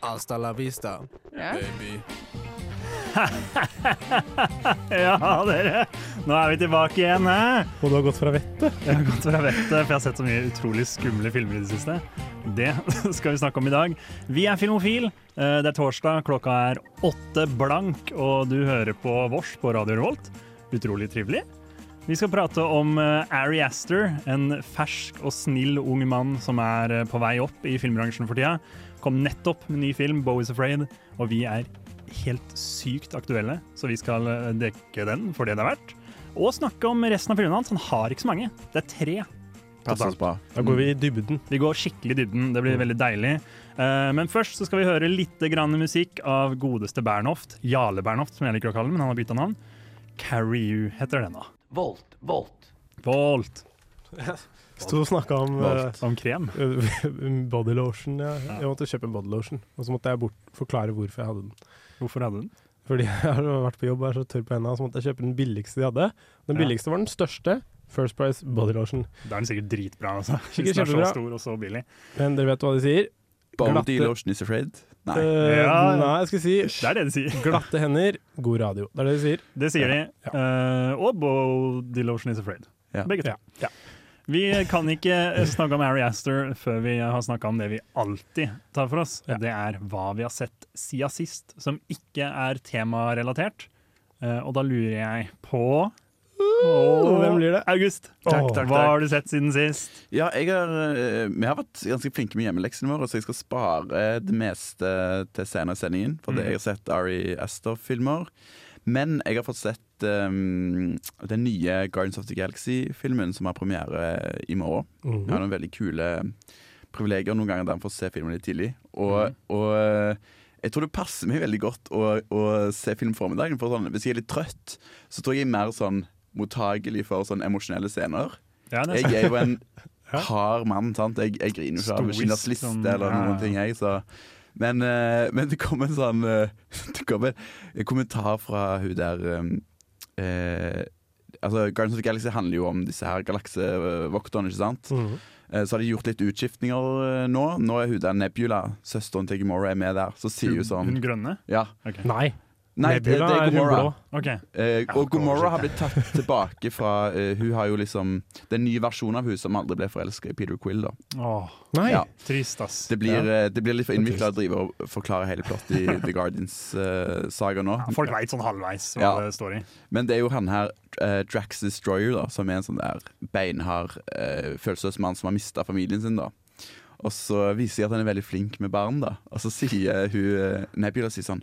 Hasta la vista, Ja. baby. Ja, dere. Nå er vi tilbake igjen, hæ? Og du har gått fra vettet? Jeg har gått fra vettet, for jeg har sett så mye utrolig skumle filmer i det siste. Det skal vi snakke om i dag. Vi er Filmofil. Eh, Det er torsdag, klokka er åtte blank, og du hører på Vårs på Radio Revolt. Utrolig trivelig. Vi skal prate om eh, Ari Aster, en fersk og snill ung mann som er eh, på vei opp i filmbransjen for tida. Kom nettopp med ny film, 'Bowie's Afraid', og vi er helt sykt aktuelle, så vi skal eh, dekke den for det det er verdt. Og snakke om resten av filmene hans. Han har ikke så mange. Det er tre. Passes på. bra. Da går vi i dybden. Vi går skikkelig i dybden. Det blir veldig deilig. Eh, men først så skal vi høre litt grann musikk av godeste Bernhoft. Jarle Bernhoft, som jeg liker å kalle ham, men han har bytta navn. Carry You heter den, da. Volt, Volt. Volt. Sto og snakka om uh, om krem. body lotion. Ja. Jeg måtte kjøpe en body lotion, og så måtte jeg bort forklare hvorfor jeg hadde den. Hvorfor hadde den? Fordi jeg har vært på jobb og er så tørr på hendene, så måtte jeg kjøpe den billigste de hadde. Den Ja. billigste var den største. First Price body lotion. Da er den sikkert dritbra, altså. Sikkert Hvis den er så stor og så billig. Men dere vet hva de sier? Body lotion is afraid. Nei. Uh, Ja. Nei, jeg skal si Det er det de sier. glatte hender, god radio. Det er det de sier. Det sier de. Ja. Eh, og Body Lotion is afraid. Ja. Begge to. Ja. Vi kan ikke snakke om Ari Aster før vi har snakka om det vi alltid tar for oss. Ja. Det er hva vi har sett siden sist som ikke er temarelatert. Eh, og da lurer jeg på Oh, hvem blir det? August. Takk, takk, Hva har du sett siden sist? Ja, jeg har, eh, vi har vært ganske flinke med hjemmeleksene våre, så jeg skal spare det meste til senere i sendingen. For det Mhm. jeg har sett Ari Aster-filmer. Men jeg har fått sett um, den nye Guardians of the Galaxy-filmen som har premiere i morgen. Mhm. Jeg har noen veldig kule privilegier noen ganger der man får se filmen litt tidlig. Og, og eh, jeg tror det passer meg veldig godt å, å se film formiddagen. For sånn, hvis jeg er litt trøtt, så tror jeg jeg er mer sånn mottagelig for sånn emosjonelle scener. Ja, er Jeg er jo en hard mann, sant. Jeg, jeg griner jo ikke av Schindlers liste sånn, eller noen ting, jeg, så men, eh, men det kom en sånn eh, Det kom en, en kommentar fra hun der um, eh, Altså, Guardians of the Galaxy handler jo om disse her galaksevokterne, ikke sant? Mhm. Eh, Så har de gjort litt utskiftninger nå. Nå er hun der Nebula, søsteren til Gamora, er med der. Så sier hun sånn Hun grønne? Ja. Okay. Nei. Nei, det, det er Gomorra. hun Gamora. blå. Ok. Eh, og Gomorra har blitt tatt tilbake fra eh, Hun har jo liksom Det er en ny versjon av hun som aldri ble forelska i Peter Quill. da Åh, Nei. Ja. trist, ass. Det blir, Ja. eh, det blir litt for innvikla å drive og forklare hele plottet i The Guardians-saga nå. Ja, folk veit sånn halvveis hva Ja. det står i. Men det er jo han her, eh, Drax Destroyer, da som er en sånn der beinhard, følelsesløs mann som har mista familien sin. da Og så viser de at han er veldig flink med barn. da Og så sier hun eh, Nebula sier sånn,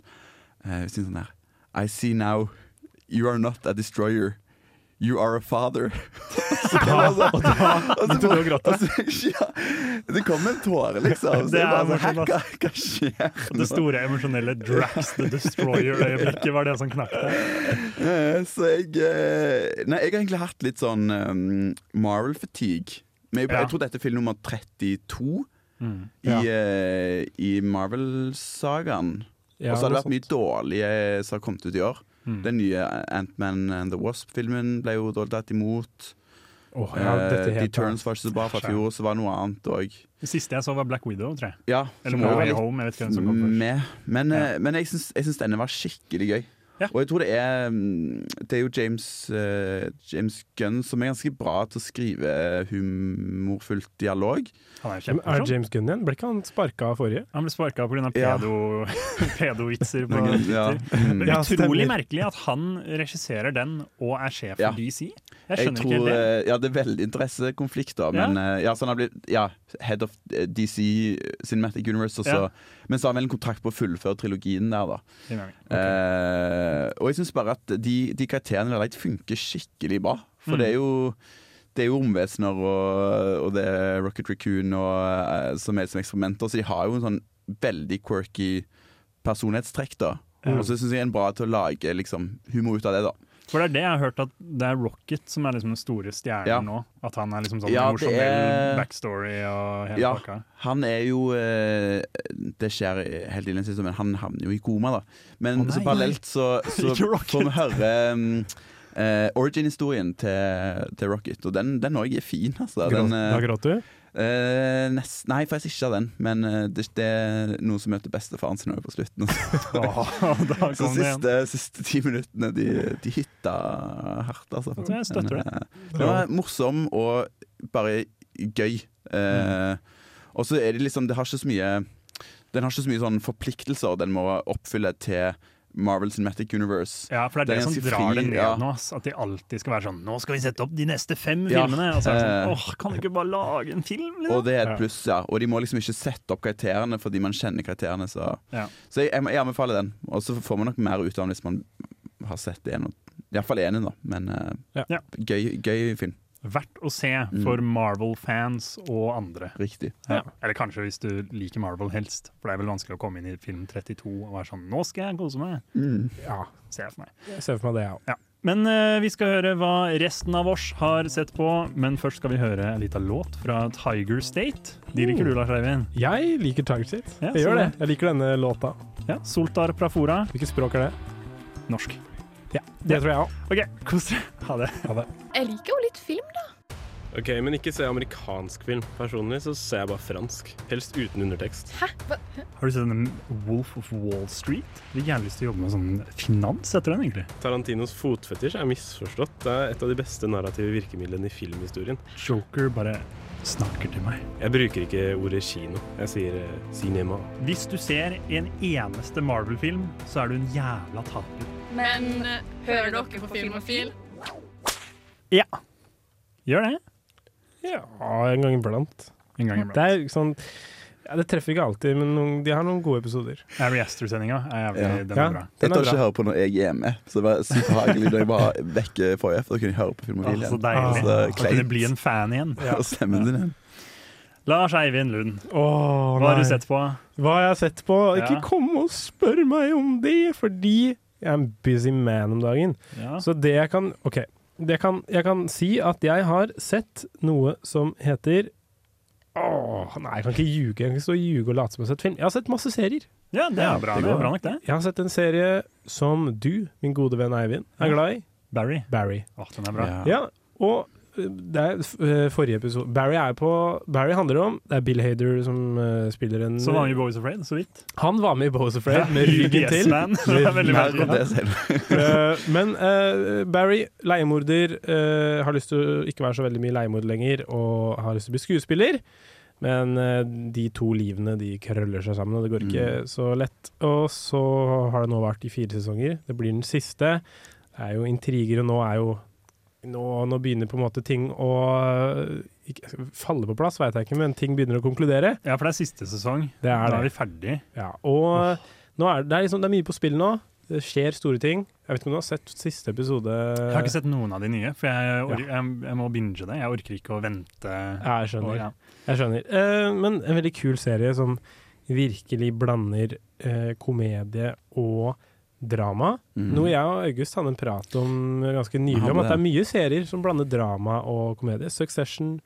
eh, hun sier sånn her I see now you are not a destroyer. You are a father. så altså, og begynte du å gråte? altså, ja, det kom en tåre, liksom. Så Det er bare sånn, hva, hva skjer? Det store emosjonelle Drax the Destroyer-øyeblikket var det som knakk der. Eh, Så jeg eh, Nei, jeg har egentlig hatt litt sånn um, Marvel-fatigue. Men jeg, Ja. jeg tror dette er film nummer 32 Mm. i, Ja. eh, i Marvel-sagaen. Ja, og så har det vært mye dårlige som har kommet ut i år. Mm. Den nye Ant-Man and the Wasp-filmen ble jo dårlig tatt imot. Oh, ja, dette Eh, helt Turns var ikke så bra fra fjor, så var det noe annet òg. Det siste jeg så, var Black Widow, tror jeg. Ja, Eller Way Home. Jeg vet ikke hvem som kom først. Men, Ja. eh, men jeg syns, jeg syns denne var skikkelig gøy. Ja. Og jeg tror det er mm, Det er jo James, uh, James Gunn som er ganske bra til å skrive humorfullt dialog. Han er Er. James Gunn igjen? Ble ikke han sparka forrige? Han ble sparka pga. Pedo-vitser. Ja. pedo ja, mm. Ja, Utrolig merkelig at han regisserer den og er sjef Ja. for DC. Jeg Jeg skjønner tror, ikke helt det. eh, Ja, det er veldig interessekonflikt, da. Men ja, ja, så han har blitt ja, head of eh, DC Cinematic Universe. også, Ja. Men så har han vel en kontrakt på å fullføre trilogien der, da. Okay. Eh, og jeg syns bare at de, de karakterene der funker skikkelig bra. For Mm. det er jo det er jo romvesener og, og det er Rocket Raccoon og, eh, som er som eksperimenter, så de har jo en sånn veldig quirky personlighetstrekk, da. Og så syns jeg en bra til å lage liksom, humor ut av det, da. For det er det jeg har hørt, at det er Rocket som er liksom den store stjernen Ja. nå. At han er liksom sånn Ja, morsom emosjonell er- backstory og hele Ja. pakka. Han er jo eh, Det skjer helt innledningsvis, men han havner jo i koma, da. Men oh, så parallelt så, så får vi høre um, eh, origin-historien til, til Rocket, og den, den òg er fin, altså. Den, Gråt- Da gråter gråt du? Eh, nest, nei, faktisk ikke av den, men uh, det, det er noen som møter bestefaren sin på slutten. oh, Så de siste, siste ti minuttene, de, de hytta hardt, altså. Jeg støtter Men, uh, det. det var morsom og bare gøy. Mm. og så er det liksom Det har ikke så mye Den har ikke så mye sånn forpliktelser den må oppfylle til Marvel Cinematic Universe. Ja, for det er det, Det som drar drar det ned ja. nå. At de alltid skal være sånn Nå skal vi sette opp de neste fem Ja, filmene! Og så er det sånn eh, Åh, kan du ikke bare lage en film? Og Liksom? det er et pluss, ja. Og de må liksom ikke sette opp karakterene fordi man kjenner karakterene. Så, Ja. så jeg, jeg, anbefaler den. Og så får man nok mer ut av den hvis man har sett en. Iallfall én, da. Men. Ja. gøy, gøy film. Verdt å se Mm. for Marvel-fans og andre. Riktig. Ja. Eller kanskje hvis du liker Marvel helst. For det er vel vanskelig å komme inn i film 32 og være sånn Nå skal jeg kose meg! Mm. Ja, Ser jeg for meg. jeg ser for meg det, ja. ja. Men uh, vi skal høre hva resten av oss har sett på. Men først skal vi høre en liten låt fra Tiger State. De liker du, Lars Eivind? Jeg liker Tiger State. Ja, jeg gjør det. Jeg liker denne låta. Ja, Soltar Prafora. Hvilket språk er det? Norsk. Ja, Det tror jeg òg. OK, kos dere. Ha det. Jeg liker jo litt film, da. Ok, Men ikke se amerikansk film. Personlig så ser jeg bare fransk. Helst uten undertekst. Hæ? Hva? Har du sett den Wolf of Wall Street? Jeg har gjerne lyst til å jobbe med sånn finans etter den, egentlig. Tarantinos fotfetisj er misforstått. Det er et av de beste narrative virkemidlene i filmhistorien. Joker bare snakker til meg. Jeg bruker ikke ordet kino. Jeg sier eh, cinema. Hvis du ser en eneste Marvel-film, så er du en jævla taper. Men hører dere på Filmofil? Ja. Gjør det. Ja, en gang iblant. En gang Det iblant. er sånn ja, Det treffer ikke alltid, men noen, de har noen gode episoder. Ari Aster-sendinga er jævlig Ja. den Ja. er bra. Jeg Den tør er ikke høre på når jeg er med, så det var superhagelig da jeg var vekke forrige, for da kunne jeg høre på Filmofil igjen. så deilig. Så Da kleint. kunne bli en fan igjen. Og stemmen din igjen. Lars Eivind Lund, Åh, hva har du sett på? Hva har jeg sett på? Ja. Ikke kom og spør meg om det, fordi jeg er en busy man om dagen. Ja. Så det jeg kan OK. Det kan, jeg kan si at jeg har sett noe som heter Åh, nei, jeg kan ikke ljuge. Jeg kan ikke stå og ljuge og late som jeg har sett film. Jeg har sett masse serier. ja, det er bra. det er bra nok, det. Jeg har sett en serie som du, min gode venn Eivind, er glad i. Barry. Barry. Åh, den er bra. Ja. Ja, og det er uh, forrige episode Barry er på Barry handler om Det er Bill Hader som uh, spiller en Så var med i Boys Afraid, så vidt. Han var med i Bows Afraid Ja, med ryggen yes, til. man. Det er veldig Mer om det selv. Uh, men uh, Barry, leiemorder, uh, har lyst til å ikke være så veldig mye leiemorder lenger og har lyst til å bli skuespiller. Men uh, de to livene de krøller seg sammen, og det går ikke så lett. Og så har det nå vært i fire sesonger. Det blir den siste. Det er jo intriger, og nå er jo Nå, nå begynner på en måte ting å uh, ikke, falle på plass, veit jeg ikke, men ting begynner å konkludere. Ja, for det er siste sesong. Det er Da er vi ferdig. Ja, og nå er det, er liksom, det er mye på spill nå. Det skjer store ting. Jeg vet ikke om du har sett siste episode? Jeg har ikke sett noen av de nye, for jeg, ja. jeg, jeg må binge det. Jeg orker ikke å vente. Ja, jeg skjønner. Og, ja. Jeg skjønner. Eh, men en veldig kul serie som virkelig blander eh, komedie og drama. Mm. Noe jeg og August hadde en prat om ganske nylig, om at det er mye serier som blander drama og komedie. Succession,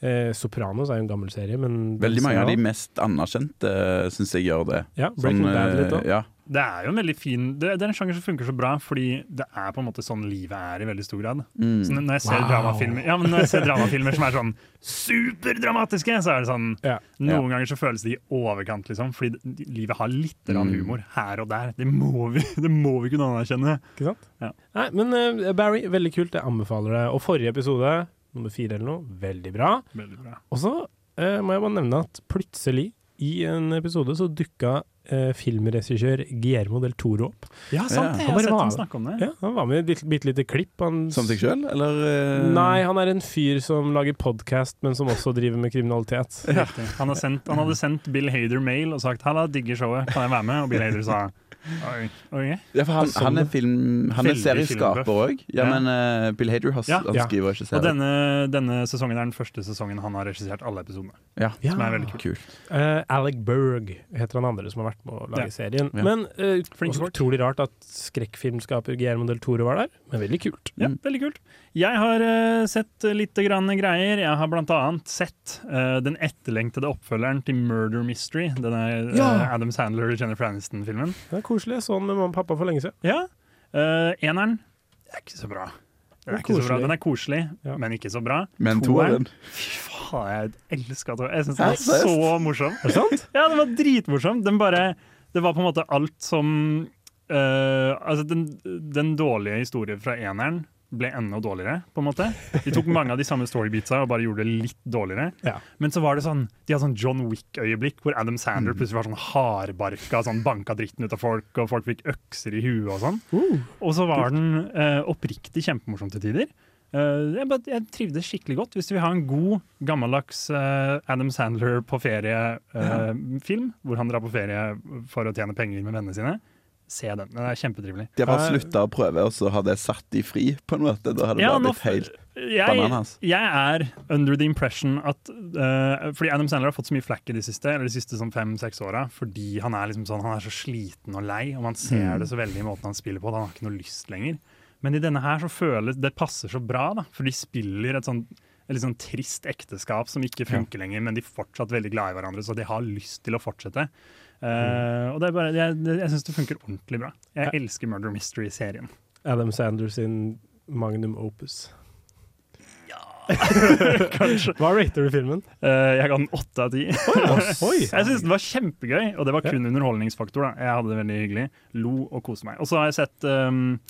eh, Sopranos er jo en gammel serie, men Veldig mange av de mest anerkjente syns jeg gjør det. Ja, Breaking Sånn, Bad litt eh, òg. ja. Det er jo en veldig fin Det, det er en sjanger som funker så bra, fordi det er på en måte sånn livet er i veldig stor grad. Mm. Så når jeg ser Wow. dramafilmer Ja, men når jeg ser dramafilmer som er sånn superdramatiske, så er det sånn Ja. Noen ganger så føles det i overkant, liksom, fordi livet har litt Mm. humor her og der. Det må vi, det må vi kunne anerkjenne. Ikke sant? Ja. Nei, men uh, Barry, veldig kult. Jeg anbefaler det. Og forrige episode, nummer fire eller noe, veldig bra. Veldig bra. Og så uh, må jeg bare nevne at plutselig, i en episode, så dukka eh, filmregissør Guillermo del Toro opp. Ja, sant det! Han Jeg har sett han ham snakke om det. Ja, han var med i et bitte, bitte lite klipp. Han, Som seg sjøl, eller? eh? Nei, han er en fyr som lager podkast, men som også driver med kriminalitet. Riktig. Han, har sendt, han hadde sendt Bill Hader mail og sagt 'Halla, digger showet, kan jeg være med?' Og Bill Hader sa Oi, oi. Ja, for han, Sånn, han er film Han er serieskaper òg. Ja, Ja. men uh, Bill Hader har, Ja. han skriver og Og denne, denne sesongen er den første sesongen han har regissert alle episodene. Ja, Som er veldig kult. kult. Uh, Alec Berg heter han andre som har vært med å lage Ja. serien. Ja. Men uh, utrolig rart at skrekkfilmskaper Guillermo del Toro var der, men veldig kult. Ja, Mm. veldig kult. Jeg har eh, sett litt grann greier. Jeg har annet sett eh, den etterlengtede oppfølgeren til Murder Mystery. Denne eh, Ja. Adam Sandler og Jennifer Aniston-filmen. Det er koselig. Jeg så den med mamma og pappa for lenge siden. Ja. eh, eneren er ikke så bra. Den er, ikke så bra. Koselig. Den er koselig, Ja. men ikke så bra. Men toeren Fy faen, jeg elska toeren. Jeg syns den var så morsom. Er det sant? Ja, den var dritmorsom. Den bare Det var på en måte alt som uh, Altså, den, den dårlige historien fra eneren ble enda dårligere, på en måte. De tok mange av de samme storybeatsa og bare gjorde det litt dårligere. Ja. Men så var det sånn De hadde sånn John Wick-øyeblikk hvor Adam Sandler plutselig var sånn hardbarka, sånn banka dritten ut av folk, og folk fikk økser i huet og sånn. Og så var den uh, oppriktig kjempemorsom til tider. Uh, jeg, jeg trivdes skikkelig godt. Hvis du vil ha en god, gammeldags uh, Adam Sandler på ferie-film, hvor han drar på ferie for å tjene penger med vennene sine, se den. Den er kjempetrivelig. De har bare Eh, slutta å prøve, og så har det satt de fri, på en måte. Da har det Ja, bare blitt helt Jeg, bananas. jeg er under the impression at uh, Fordi Adam Sandler har fått så mye flack i de siste Eller de siste sånn fem-seks åra fordi han er liksom sånn Han er så sliten og lei, og man ser Mm. det så veldig i måten han spiller på. at Han har ikke noe lyst lenger. Men i denne her så føles det passer så bra, da, for de spiller et sånn et litt sånn trist ekteskap som ikke funker lenger, men de er fortsatt veldig glad i hverandre, så de har lyst til å fortsette. Eh, og det er bare, jeg, jeg syns det funker ordentlig bra. Jeg Ja. elsker Murder Mystery-serien. Adam Sanders sin magnum opus. Kanskje. Hva rater du filmen? Uh, jeg ga den åtte av ti. Jeg syns det var kjempegøy, og det var Ja. kun underholdningsfaktor. da. Jeg hadde det veldig hyggelig. Lo og koste meg. Og så har jeg sett um,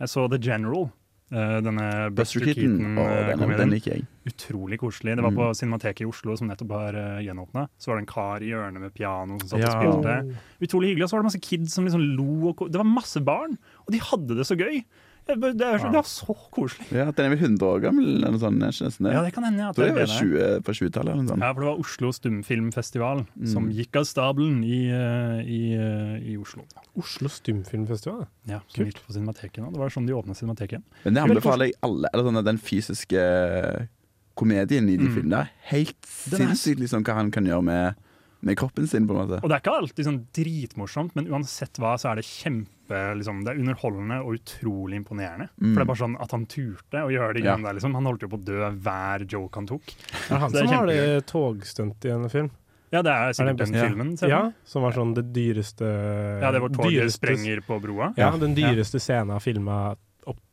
Jeg så The General. Eh, denne Buster Keaton. Å, den, den liker jeg. Utrolig koselig. Det var Mm. på Cinemateket i Oslo, som nettopp har uh, gjenåpna. Så var det en kar i hjørnet med piano som satt Ja. og spilte. Utrolig hyggelig. Og så var det masse kids som liksom lo. Og ko det var masse barn, og de hadde det så gøy. Det, er så, det var så koselig. Ja, Den er vel 100 år gammel, eller noe sånt? er nesten det? Ja, det kan hende. Ja, det det er var det på 20-tallet eller noe sånt. Ja, for det var Oslo Stumfilmfestival Mm. som gikk av stabelen i, eh, i, eh, i Oslo. Oslo Stumfilmfestival. Ja, som gikk på Cinemateket nå. Det var sånn de åpna Cinemateket. Men det er anbefaler jeg alle. Eller sånn at Den fysiske komedien i de Mm. filmene er helt er- sinnssykt liksom, hva han kan gjøre med, med kroppen sin, på en måte. Og det er ikke alltid sånn dritmorsomt, men uansett hva, så er det kjempe liksom, Det er underholdende og utrolig imponerende. Mm. For det er bare sånn at han turte å gjøre det. Ja. der, liksom. Han holdt jo på å dø hver joke han tok. Det er han det er som har det togstunt i en film. Ja, det er Er sikkert det den Ja. filmen. Ja. Ja, Som var sånn det dyreste ja, det var toget dyreste- sprenger på broa. Ja, den dyreste scenen filma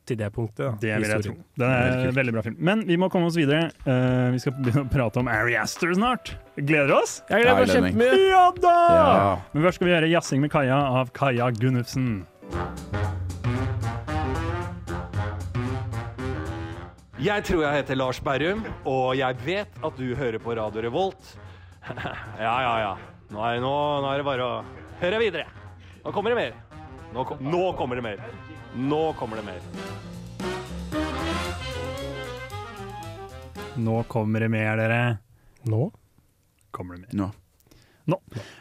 til det punktet. Da, Det vil jeg tro. Det er en veldig bra film. Men vi må komme oss videre. Uh, vi skal begynne å prate om Ari Aster snart. Gleder oss? Jeg gleder meg jeg gleder meg. kjempemye! Ja da! Ja. Men først skal vi gjøre 'Jazzing med Kaja' av Kaja Gunnufsen. Jeg tror jeg heter Lars Berrum, og jeg vet at du hører på Radio Revolt. ja, ja, ja. Nå er, nå, nå er det bare å høre videre. Nå kommer det mer. Nå, kom, nå kommer det mer. Nå kommer det mer. Nå kommer det mer, dere. Nå? Kommer det mer. Nå.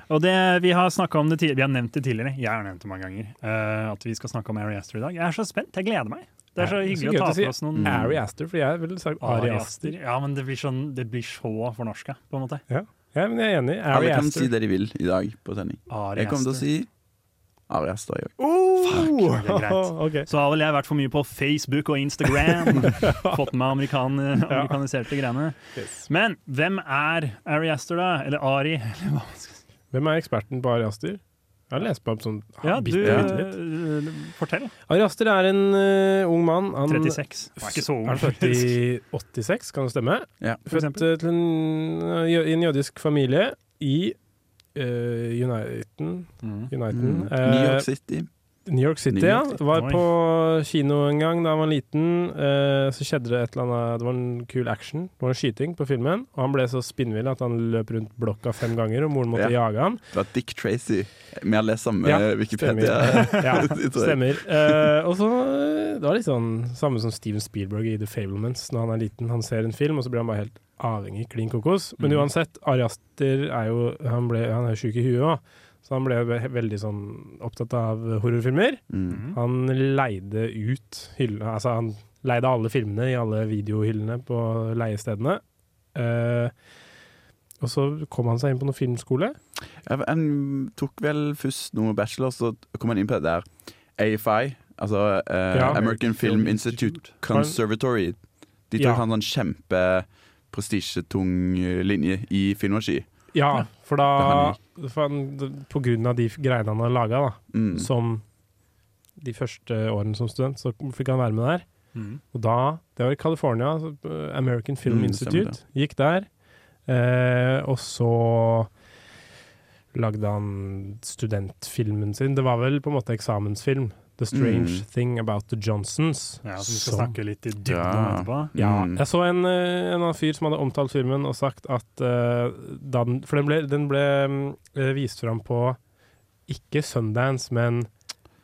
Og det, vi har om det vi har nevnt det tidligere, jeg har nevnt det mange ganger, uh, at vi skal snakke om Ari Aster i dag. Jeg er så spent, jeg gleder meg. Det er så hyggelig er så å ta til si oss noen Ari Aster, for jeg ville sagt Ari Aster. Ja, men det blir, sånn, det blir så fornorska, på en måte. Ja. ja, men jeg er enig. Ari Alle kan Aster. si det de vil i dag på sending. Ari Jeg kommer til å si Ari Aster. jeg Oh, Fuck, det er greit. Okay. Så har vel jeg vært for mye på Facebook og Instagram. Fått med amerikan amerikaniserte greiene. Yes. Men hvem er Ari Aster, da? Eller Ari? Eller hva man skal si. Hvem er eksperten på Ari Aster? Jeg har lest meg opp sånn Ja, du, bitte, litt. eh, fortell. Ari Aster er en uh, ung mann. Han 36. Han er ikke så ung. Er født i 86, kan det stemme? Ja. Født eh, til en, i en jødisk familie i uh, Uniten. Mm. Uniten. Mm. Uh, New York City. New York City, New York ja. City. Var Oi. på kino en gang da han var liten. Uh, så skjedde det et eller annet Det var en kul action. Det var en skyting på filmen. Og han ble så spinnvill at han løp rundt blokka fem ganger, og moren måtte jage han. Det var Dick Tracy. Vi har lest samme Ja, Wikipedia. Ja, stemmer. Eh, og så Det var litt sånn samme som Steven Spielberg i The Fablements. Når han er liten, han ser en film, og så blir han bare helt avhengig. Klin kokos. Men Mhm. uansett, Ari Aster er jo Han, ble, han er sjuk i huet òg. så han ble ve- veldig sånn opptatt av horrorfilmer. Mm. Han leide ut hyllene Altså, han leide alle filmene i alle videohyllene på leiestedene. Uh, og så kom han seg inn på noen filmskole. Ja, Han tok vel først noe bachelor, så kom han inn på det der AFI, altså uh, Ja. American Film Institute Conservatory. De tok Ja. han sånn kjempeprestisjetung linje i filmregi. Ja, for da for han, På grunn av de greiene han har laga, da, Mm. som de første årene som student, så fikk han være med der. Mm. Og da, det var i California, altså, American Film Mm, Institute, gikk der. Eh, og så lagde han studentfilmen sin. Det var vel på en måte eksamensfilm. The Strange Mm. Thing About The Johnsons. Ja, som vi skal Som- snakke litt i dybden om Ja. etterpå. Ja, Mm. jeg så en, eh, en annen fyr som hadde omtalt filmen og sagt at uh, da den, For den ble, den ble eh, vist fram på ikke Sundance, men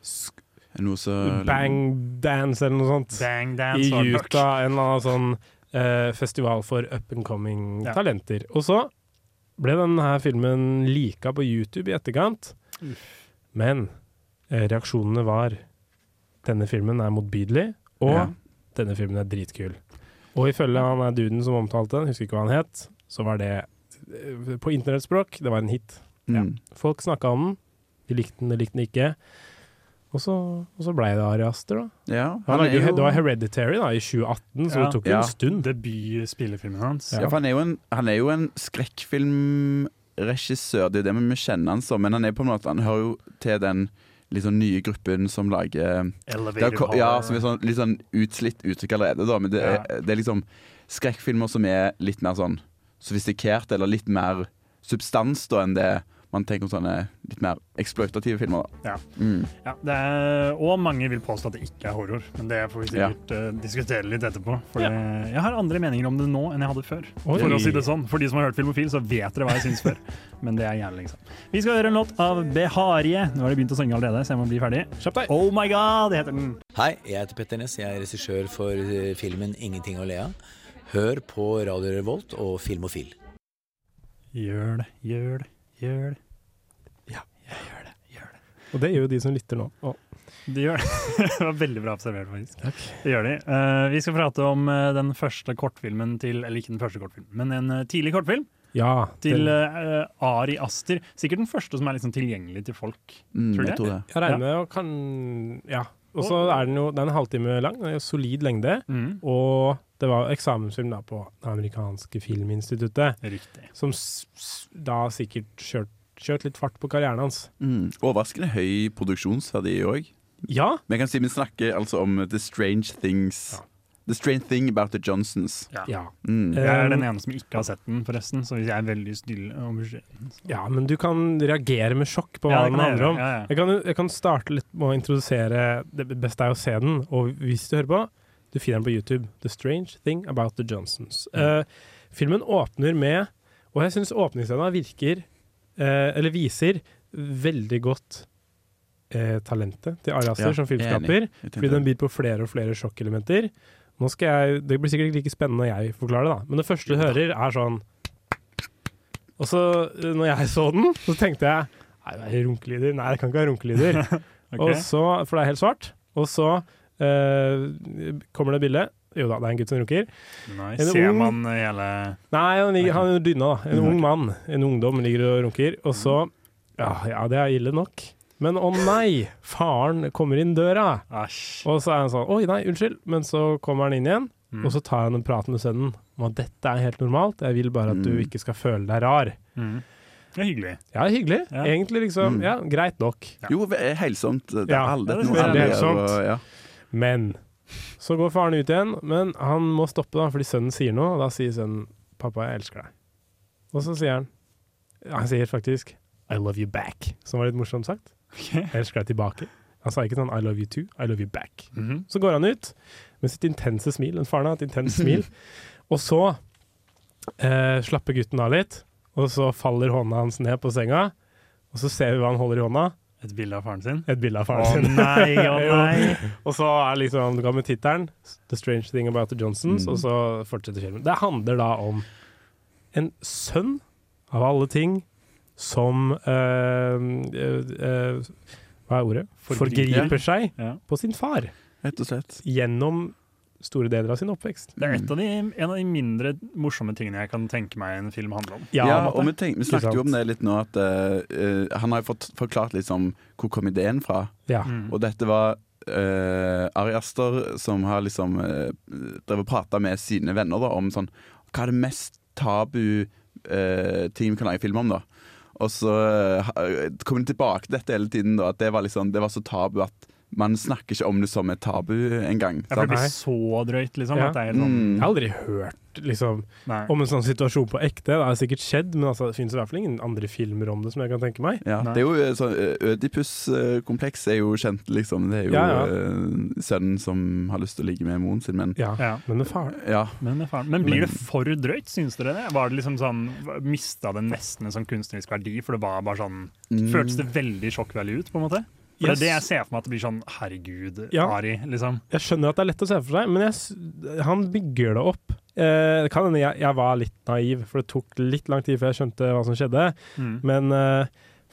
sk- Noe så Bang Dance eller noe sånt. Bang I dance I. Utah, en eller annen sånn uh, festival for up and coming Ja. talenter. Og så ble denne filmen lika på YouTube i etterkant, men reaksjonene var denne filmen er motbydelig, og Ja. denne filmen er dritkul. Og ifølge han er duden som omtalte den, husker ikke hva han het, så var det eh, på internettspråk, det var en hit. Ja. Mm. Folk snakka om den, de likte den, de likte den ikke. Og så, og så ble det Ari Aster, da. Ja, Han han er jo, jo Det var Hereditary da, i 2018, så Ja. det tok jo Ja. en stund. Debutspillefilmen hans. Ja, for han er jo en, han er jo en skrekkfilmregissør, det er det vi kjenner han som. Men han er på en måte, han hører jo til den litt sånn nye gruppen som lager Elevator har, Ja, som er sånn, litt sånn utslitt uttrykk allerede, da. Men det, er, det er liksom skrekkfilmer som er litt mer sånn sofistikert, eller litt mer substans da enn det man tenker om sånne litt mer eksploitative filmer. da. Ja. Mm. Ja, det er, og mange vil påstå at det ikke er horror, men det får vi sikkert eh, diskutere litt etterpå. For det, jeg har andre meninger om det nå enn jeg hadde før. Oi. For å si det sånn. For de som har hørt Filmofil, så vet dere hva jeg syns før. Men det er gjerne liksom. Vi skal høre en låt av Beharie. Nå har de begynt å synge allerede, så jeg må bli ferdig. Oh my god, heter den. Hei, jeg heter Petter Ness. Jeg er regissør for eh, filmen 'Ingenting å le av'. Hør på Radio Revolt og Filmofil. Gjør det, gjør det, gjør det. Og det gjør jo de som lytter nå. Oh. De gjør det. det var veldig bra observert, faktisk. Det gjør de. Uh, vi skal prate om uh, den første kortfilmen til Eller ikke den første kortfilmen, men en uh, tidlig kortfilm ja, til Ari Aster. Sikkert den første som er liksom tilgjengelig til folk. Mm, Tror du jeg det? tror det. jeg regner med å kan Ja. Og så er den jo Den er en halvtime lang, den er jo solid lengde. Og det var eksamensfilm da på det amerikanske filminstituttet, Riktig. som s s da sikkert kjørt, kjørt litt fart på karrieren hans. Mm. Overraskende høy produksjonsverdi òg. Ja, jeg kan si vi snakker altså om The Strange Things Ja. The Strange Thing About The Johnsons. Ja. ja. Mm. Eh, Jeg er den ene som ikke har sett den, forresten, så jeg er veldig stille om beskjeden. Ja, men du kan reagere med sjokk på hva Ja, den handler om. Ja, ja. Jeg kan, jeg kan starte litt med å introdusere Det beste er å se den, og hvis du hører på, du finner den på YouTube. The Strange Thing About The Johnsons. Eh, filmen åpner med Og jeg syns åpningsscena virker Eller viser veldig godt eh, talentet til Ariaster Ja, som er filmskaper. Fordi den byr på flere og flere sjokkelementer. Nå skal jeg, Det blir sikkert ikke like spennende når jeg forklarer det, da. Men det første du hører, er sånn Og så, eh, når jeg så den, så tenkte jeg Nei, det er runkelyder. Nei, det kan ikke være runkelyder. okay. Og så, For det er helt svart. Og så eh, kommer det bilde. Jo da, det er en gutt som runker. Nei, En ser ung- man hele Nei, han, ligger, han er dyna, da. En Mm, ung mann. En ungdom ligger og runker. Og så Ja, ja det er ille nok. Men å nei! Faren kommer inn døra. Asj. Og så er han sånn Oi, nei, unnskyld. Men så kommer han inn igjen. Mm. Og så tar han en prat med sønnen om at dette er helt normalt. Jeg vil bare at du Mm. ikke skal føle deg rar. Mm. Det er hyggelig. Ja, hyggelig. Ja. Egentlig liksom Mm. Ja, greit nok. Jo, helsomt. Det er Ja, ja, det noe er helsomt. Ja. Men så går faren ut igjen, men han må stoppe da, fordi sønnen sier noe, og da sier sønnen 'pappa, jeg elsker deg'. Og så sier han Han sier faktisk 'I love you back', som var litt morsomt sagt. Jeg elsker deg tilbake. Han sa ikke sånn 'I love you too', 'I love you back'. Mhm. Så går han ut med sitt intense smil. Den faren har et intenst smil. Og så eh, slapper gutten av litt, og så faller hånda hans ned på senga. Og så ser vi hva han holder i hånda. Et bilde av faren sin. Et bilde av Å faren sin. nei, å nei. Og så er liksom, du ga med tittelen 'The Strange Thing About The Johnsons', Mm. og så fortsetter filmen. Det handler da om en sønn, av alle ting, som eh, eh, eh, Hva er ordet? Forgriper. Forgriper seg Ja. på sin far Rett og slett. gjennom store deler av sin oppvekst. Det er et av de, en av de mindre morsomme tingene jeg kan tenke meg en film handler om. Ja, ja en og vi, tenk, vi snakket jo om det litt nå, at eh, han har jo fått forklart litt om hvor kom ideen fra. Ja. Mm. Og dette var uh, Ari Aster som har liksom uh, drevet og prata med sine venner da, om sånn Hva er det mest tabu uh, ting vi kan lage film om, da? Og så uh, kom de tilbake til dette hele tiden, da, at det var, liksom, det var så tabu at man snakker ikke om det som et tabu engang. Ja, det blir så drøyt, liksom. Ja. At det er helt sånn Mm. Jeg har aldri hørt liksom, om en sånn situasjon på ekte. Det har sikkert skjedd, men altså, det finnes i hvert fall ingen andre filmer om det som jeg kan tenke meg. Ja, det er jo sånn, Ødipus-kompleks er jo kjent, liksom. Det er jo Ja, ja. eh, sønnen som har lyst til å ligge med moren sin, men Ja, Ja. Men med faren ja. Men, med faren. men blir det for drøyt, syns dere det? Var det liksom sånn, Mista det nesten en sånn kunstnerisk verdi, for det var bare sånn Mm. Føltes det veldig sjokkvalue ut, på en måte? For Yes. det er det jeg ser for meg at det blir sånn Herregud, Ja. Ari, liksom. Jeg skjønner at det er lett å se for seg, men jeg, han bygger det opp. Eh, det kan hende jeg, jeg var litt naiv, for det tok litt lang tid før jeg skjønte hva som skjedde. Mm. Men eh,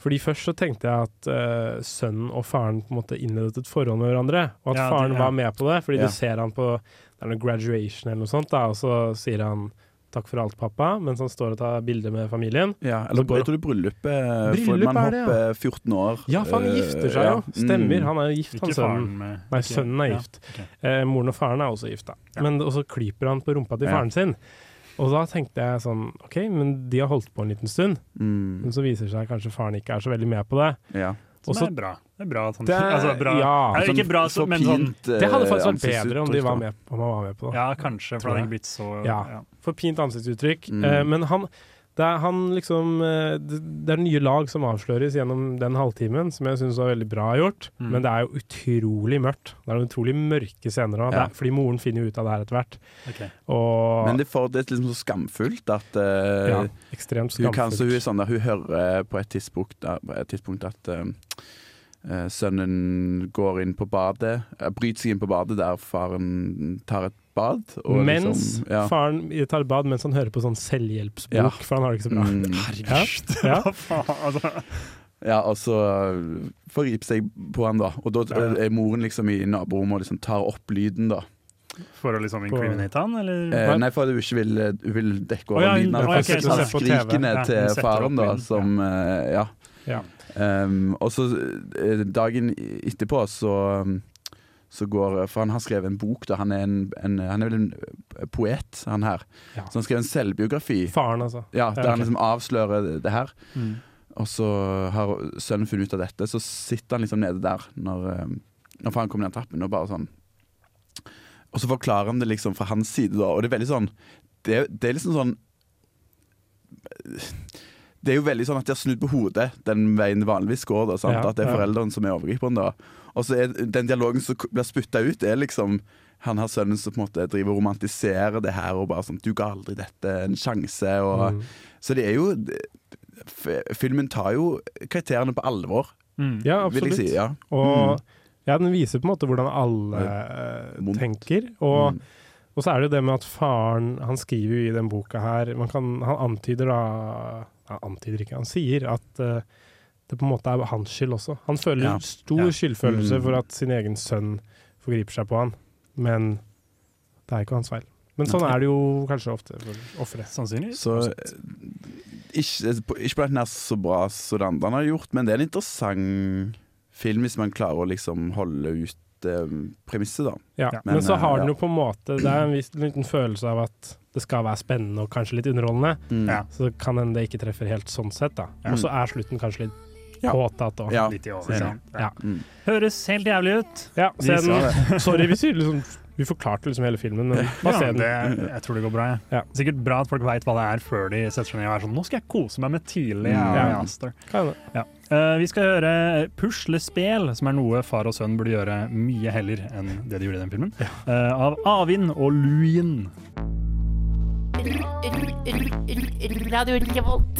fordi først så tenkte jeg at eh, sønnen og faren på en måte innledet et forhold med hverandre, og at Ja, det- faren var med på det. Fordi Ja. du ser han på det er noe graduation eller noe sånt, da, og så sier han 'takk for alt, pappa', mens han står og tar bilde med familien. Ja, Så eller går- jeg tror det er bryllupet. for Bryllup man hopper det, ja. hopper 14 år. Ja, for han eh, gifter seg ja. Stemmer. Mm. Han er jo gift, han sønnen. med Nei, ikke- sønnen er ja, gift. ok. Eh, moren og faren er også gift, da. Ja. Men, og så klyper han på rumpa til Ja. faren sin. Og da tenkte jeg sånn OK, men de har holdt på en liten stund. Mm. Men så viser det seg kanskje faren ikke er så veldig med på det. Ja. Som Også, er bra. Det er bra Sånn, Det altså, bra. ja. er ikke bra, så, men sånn Det hadde faktisk vært bedre om, de var med, om han var med på det. Ja, kanskje, for det hadde ikke blitt så Ja. ja. For pint ansiktsuttrykk. Mm. Uh, men han det er, han liksom, eh, det, er nye lag som avsløres gjennom den halvtimen, som jeg syns var veldig bra gjort. Mm. Men det er jo utrolig mørkt. Det er noen utrolig mørke scener òg, Ja. fordi moren finner jo ut av det her etter hvert. Okay. Og Men det, får, det er liksom så skamfullt at uh, ja, ekstremt hun, kan, så hun, er skamfullt. sånn hun hører på et tidspunkt, da- på et tidspunkt at eh, eh, sønnen går inn på badet, eh, bryter seg inn på badet der faren tar et bad. og Mens liksom, ja. faren tar et bad mens han hører på sånn selvhjelpsbok, Ja. for han har det ikke så bra. Mm. Herregud, Ja. hva faen? Altså, Ja, og så forgriper seg på han, da. Og da er moren liksom i naborommet og liksom tar opp lyden, da. for å liksom incriminate han, eller? Eh, nei, for at hun ikke vil, hun vil dekke over ja, lyden. Han okay, skrikene Ja, til faren, da, som ja Ja. Um, og så eh, dagen etterpå så så går, For han har skrevet en bok, da. Han er, en, en, han er vel en poet, han her. Ja. Så han skrev en selvbiografi. Faren, altså. Ja, Der han liksom avslører det her. Mm. Og så har sønnen funnet ut av dette, så sitter han liksom nede der når, eh, når faren kommer ned trappen og bare sånn Og så forklarer han det liksom fra hans side, da, og det er veldig sånn Det, det er liksom sånn Det er jo veldig sånn at de har snudd på hodet den veien det vanligvis går. Da, sant? Ja, at det er ja. foreldrene som er overgriperen. da Og så er den dialogen som blir spytta ut, er liksom han her sønnen som på en måte driver og romantiserer det her og bare sånn 'Du ga aldri dette en sjanse'. Og, Mm. Så det er jo f- Filmen tar jo karakterene på alvor, Mm. Ja, vil jeg absolutt. si. Ja. Og Mm. ja, den viser på en måte hvordan alle uh, tenker. Og, Mm. og så er det jo det med at faren Han skriver jo i den boka her man kan, Han antyder da Han antyder ikke, han sier at uh, det på en måte er hans skyld også. Han føler Ja. stor Ja. skyldfølelse Mm. for at sin egen sønn forgriper seg på han, men det er ikke hans feil. Men sånn er det jo kanskje ofte for ofre. Sannsynligvis. Så eh, ikke, på- den nær så bra som det andre han har gjort, men det er en interessant film hvis man klarer å liksom holde ut eh, premisset, da. Ja, men, Men, så har eh, den ja. jo på en måte Det er en viss liten følelse av at det skal være spennende og kanskje litt underholdende. Mm. Ja. Så kan hende det ikke treffer helt sånn sett, da. Ja. Og så er slutten kanskje litt Ja. påtatt òg. Ja. Litt i Ja. Mm. Høres helt jævlig ut. Ja, den. Sorry hvis vi liksom Vi forklarte liksom hele filmen, men bare Ja, se det, den. jeg tror det går bra. Ja. Ja. Sikkert bra at folk veit hva det er før de setter seg ned og er sånn Nå skal jeg kose meg med tidlig Mm. Ja. Eh, vi skal høre puslespel, som er noe far og sønn burde gjøre mye heller enn det de gjorde i den filmen. Uh, av Avin og Luin. Radio Revolt.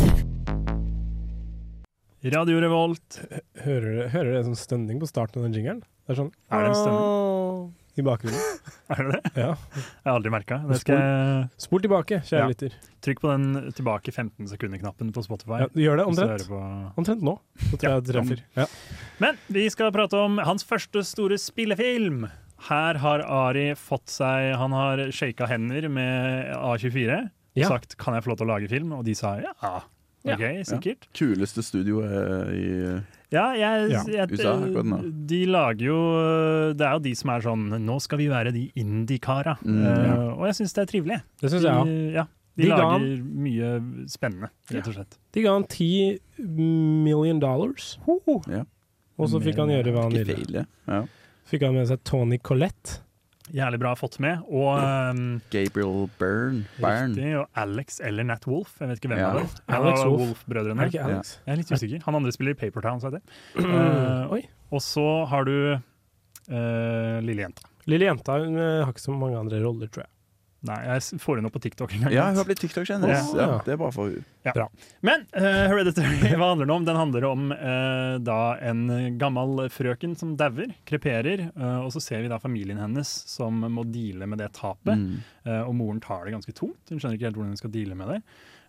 Radio Revolt. Hører dere en sånn stønning på starten av den jingeren? Det er sånn Er det en stønning? I bakgrunnen. Er det det? Ja. Jeg har aldri merka. Det skal Spol tilbake, kjære Ja. lytter. Trykk på den tilbake 15 sekunder-knappen på Spotify. Ja, gjør det omtrent. på- Omtrent nå. Så tror Ja. jeg treffer. Ja. Men vi skal prate om hans første store spillefilm. Her har Ari fått seg Han har shaka hender med A24 og Ja. sagt 'kan jeg få lov til å lage film?' Og de sa ja. OK, sikkert. Kuleste studioet i Ja, jeg, Ja, jeg, USA. De lager jo Det er jo de som er sånn 'nå skal vi være de indie-kara'. Mm, ja. uh, og jeg syns det er trivelig. Det synes jeg de, ja, de, De lager lager mye spennende, rett og slett. De ga han ti million dollars. Ja. Og så fikk han gjøre hva han ville. feil. Ja. Fikk han med seg Tony Collette. Jævlig bra fått med. Og um, Gabriel Byrne. Byrne. Riktig, og Alex eller Nat Wolf. Jeg vet ikke hvem Ja. det er. Alex Ja, Wolf. Wolf-brødrene. Wolf det? Jeg er litt usikker. Han andre spiller i Papertown, så jeg det. Uh, og så har du uh, lille jenta. Lille jenta hun eh, har ikke så mange andre roller, tror jeg. Nei, jeg får henne opp på TikTok en gang. Ja, hun har blitt TikTok-kjendis. Ja. Ja, det er bra for henne. Men uh, Hereditary, hva handler den om? Den handler om uh, da en gammel frøken som dauer, kreperer, Uh, og så ser vi da familien hennes som må deale med det tapet. Mm. Uh, og moren tar det ganske tungt. Hun skjønner ikke helt hvordan hun skal deale med det.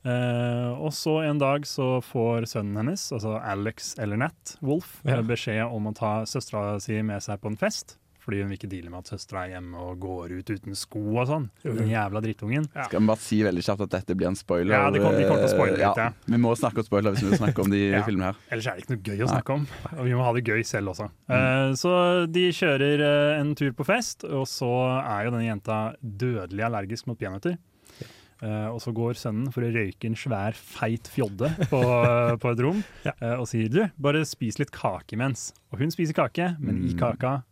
Eh, og så en dag så får sønnen hennes, altså Alex eller Nat Wolf, Ja. beskjed om å ta søstera si med seg på en fest. Fordi hun vil ikke deale med at søstera er hjemme og går ut uten sko og sånn. Den jævla drittungen. Skal vi bare si veldig kjapt at dette blir en spoiler? Ja, det kommer- vi kommer til å spoile litt, ja. Vi må snakke om spoiler hvis vi vil snakke om de Ja. filmene her. Ellers er det ikke noe gøy å snakke om. Og vi må ha det gøy selv også. Mm. Uh, så de kjører uh, en tur på fest, og så er jo denne jenta dødelig allergisk mot peanøtter. Uh, og så går sønnen for å røyke en svær, feit fjodde på, på et rom eh, og sier du, bare spis litt kake imens. Og hun spiser kake, men i Mm. kaka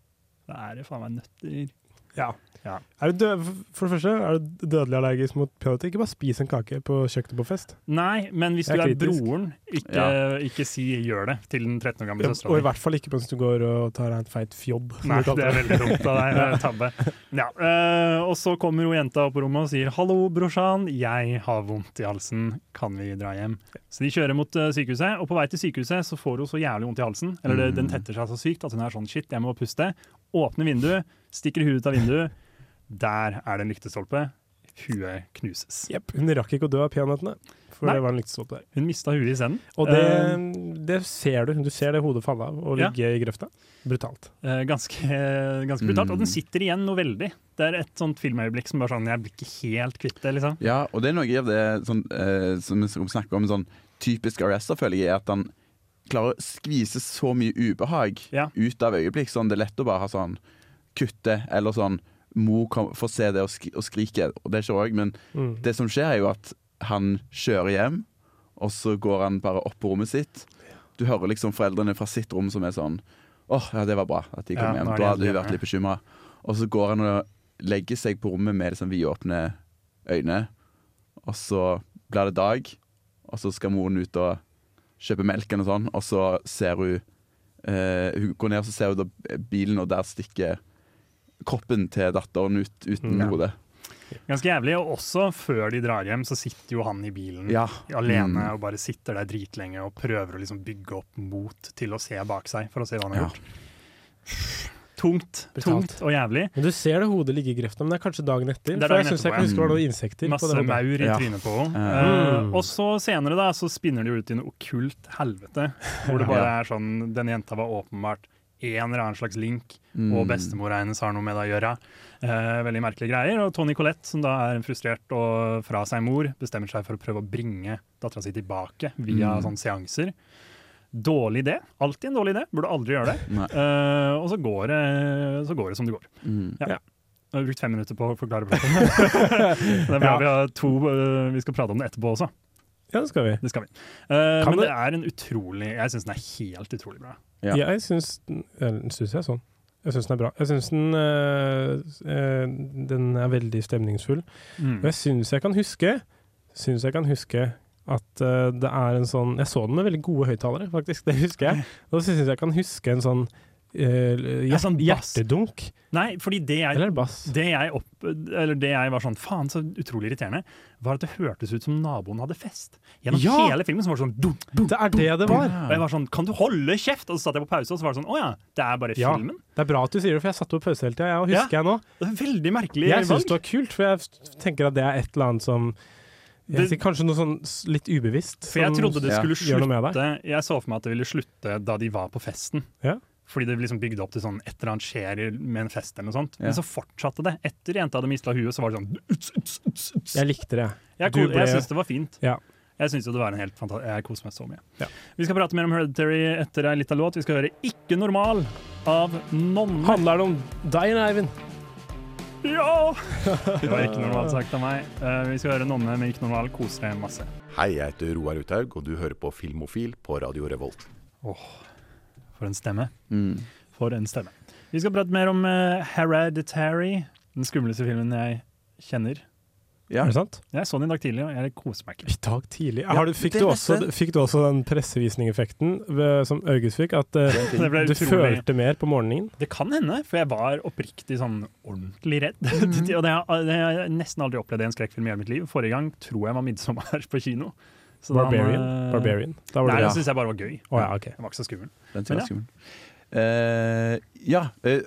da er det faen meg nøtter. Ja. Ja. Er du død, for det første, er du dødelig allergisk mot peanøtter? Ikke bare spis en kake på kjøkkenet på fest. Nei, men hvis du er er kritisk. broren, ikke, Ja. ikke si 'gjør det' til den 13 år gamle Og søstera i hvert fall ikke mens du går og tar deg en feit fjobb. Nei, det er veldig dumt av deg. Tabbe. Ja, Uh, og så kommer jo jenta opp på rommet og sier 'hallo, brorsan, jeg har vondt i halsen, kan vi dra hjem?' Så de kjører mot uh, sykehuset, og på vei til sykehuset så får hun så jævlig vondt i halsen. Eller mm. den tetter seg så sykt at hun er sånn 'shit, jeg må puste'. Åpner vinduet, stikker huet ut av vinduet. Der er det en lyktestolpe. Huet knuses. Yep, Hun rakk ikke å dø av peanøttene, for Nei. det var en lyktestolpe der. Hun mista huet isteden. Og det, uh, det ser du. Du ser det hodet falle av og Ja. ligge i grøfta. Brutalt. Uh, ganske, ganske brutalt. Mm. Og den sitter igjen noe veldig. Det er et sånt filmøyeblikk som bare sånn Jeg blir ikke helt kvitt det, liksom. Ja, og det er noe av det sånn, uh, som vi snakker om sånn typisk arrester, føler jeg, er at han klarer å skvise så mye ubehag Ja. ut av øyeblikk. Sånn, det er lett å bare ha sånn kutte, eller sånn Mor får se det og, skri og skrike, og det skjer òg, men Mm. det som skjer, er jo at han kjører hjem, og så går han bare opp på rommet sitt. Du hører liksom foreldrene fra sitt rom som er sånn åh, ja, det var bra at de kom Ja, hjem. er Da hadde hun vært litt bekymra. Og så går han og legger seg på rommet med liksom vidåpne øyne, og så blir det dag, og så skal moren ut og kjøpe melk og sånn, og så ser hun eh, Hun går ned og så ser hun da bilen, og der stikker kroppen til datteren ut uten Ja. hode. Ganske jævlig. Og også før de drar hjem, så sitter jo han i bilen Ja. alene Mm. og bare sitter der dritlenge og prøver å liksom bygge opp mot til å se bak seg for å se hva han har Ja. gjort. Tungt, tungt og jævlig. Men du ser det hodet ligge i grøfta, men det er kanskje dagen etter. Er for jeg syns jeg etterpå, kan huske det var noen insekter Masse maur i trynet på henne. Mm. Eh, og så senere da, så spinner det ut i noe okkult helvete, hvor det bare er sånn Denne jenta var åpenbart en eller annen slags link, Mm. og bestemora hennes har noe med det å gjøre. Eh, veldig merkelige greier. Og Tony Collette, som da er en frustrert og fra seg mor, bestemmer seg for å prøve å bringe dattera si tilbake via Mm. sånne seanser. Dårlig idé. Alltid en dårlig idé. Burde aldri gjøre det. Eh, og så går, det, så går det som det går. Mm. Ja. Jeg har brukt fem minutter på å forklare platen. det er bra Ja. vi har to eh, Vi skal prate om det etterpå også. Ja, det skal vi. Det skal vi. Uh, men det det- er en utrolig Jeg syns den er helt utrolig bra. Ja. Jeg syns den syns jeg sånn. Jeg syns den er bra. Jeg syns den, øh, den er veldig stemningsfull. Mm. Og jeg syns jeg kan huske Syns jeg kan huske at uh, det er en sånn Jeg så den med veldig gode høyttalere, faktisk. Det husker jeg. Og så syns jeg jeg kan huske en sånn eh, Ja, sånn hjertedunk. Nei, fordi det jeg, Eller bass. det jeg, opp, eller det jeg var sånn Faen, så utrolig irriterende, var at det hørtes ut som naboen hadde fest. Gjennom Ja! hele filmen så var det sånn dum, dum, Det er det det var. Og jeg var sånn Kan du holde kjeft? Og så satt jeg på pause, og så var det sånn Å ja, det er bare Ja. filmen? Det er bra at du sier det, for jeg satt på pause hele tida, og husker jeg nå. Det er veldig merkelig Jeg syns det var kult, for jeg tenker at det er et eller annet som jeg sier Kanskje noe sånn litt ubevisst. For jeg trodde det skulle ja. slutte Jeg så for meg at det ville slutte da de var på festen. Ja. Fordi det liksom bygde opp til sånn et eller annet skjer med en fest eller noe sånt. Ja. Men så fortsatte det. Etter jenta hadde mista huet, så var det sånn uts, uts, uts, uts. Jeg likte det. Jeg, Du ble- jeg syns det var fint. Ja. Jeg synes det var en helt fantastisk Jeg koser meg så mye. Ja. Vi skal prate mer om Hereditary etter ei lita låt. Vi skal høre 'Ikke normal' av Nonne. Handler det om deg, Eivind? Ja! Det var ikke normalt sagt av meg. Eh, vi skal høre Nonne med 'Ikke normal'. Kose deg masse. Hei, jeg heter Roar Uthaug, og du hører på Filmofil på Radio Revolt. For en stemme. Mm. For en stemme. Vi skal prate mer om eh, Hereditary, den skumleste filmen jeg kjenner. Ja. Er det sant? Jeg så den i dag tidlig, og jeg koser meg ikke. I dag tidlig. Ja, du, fikk, du også, fikk du også den pressevisningeffekten ved- som August fikk? At uh, du utrolig- følte mer på morgenen? Det kan hende, for jeg var oppriktig sånn ordentlig redd. Mm. og det har, det har jeg nesten aldri opplevd i en skrekkfilm i hele mitt liv. Forrige gang tror jeg var 'Midtsommer' på kino. Så da- Barbarian? eh, Barbarian. Da var Nei, det det Ja. syns jeg bare var gøy. Å ja, ok. Den var ikke så skummel. Den Men var skummel. Uh, ja, eh,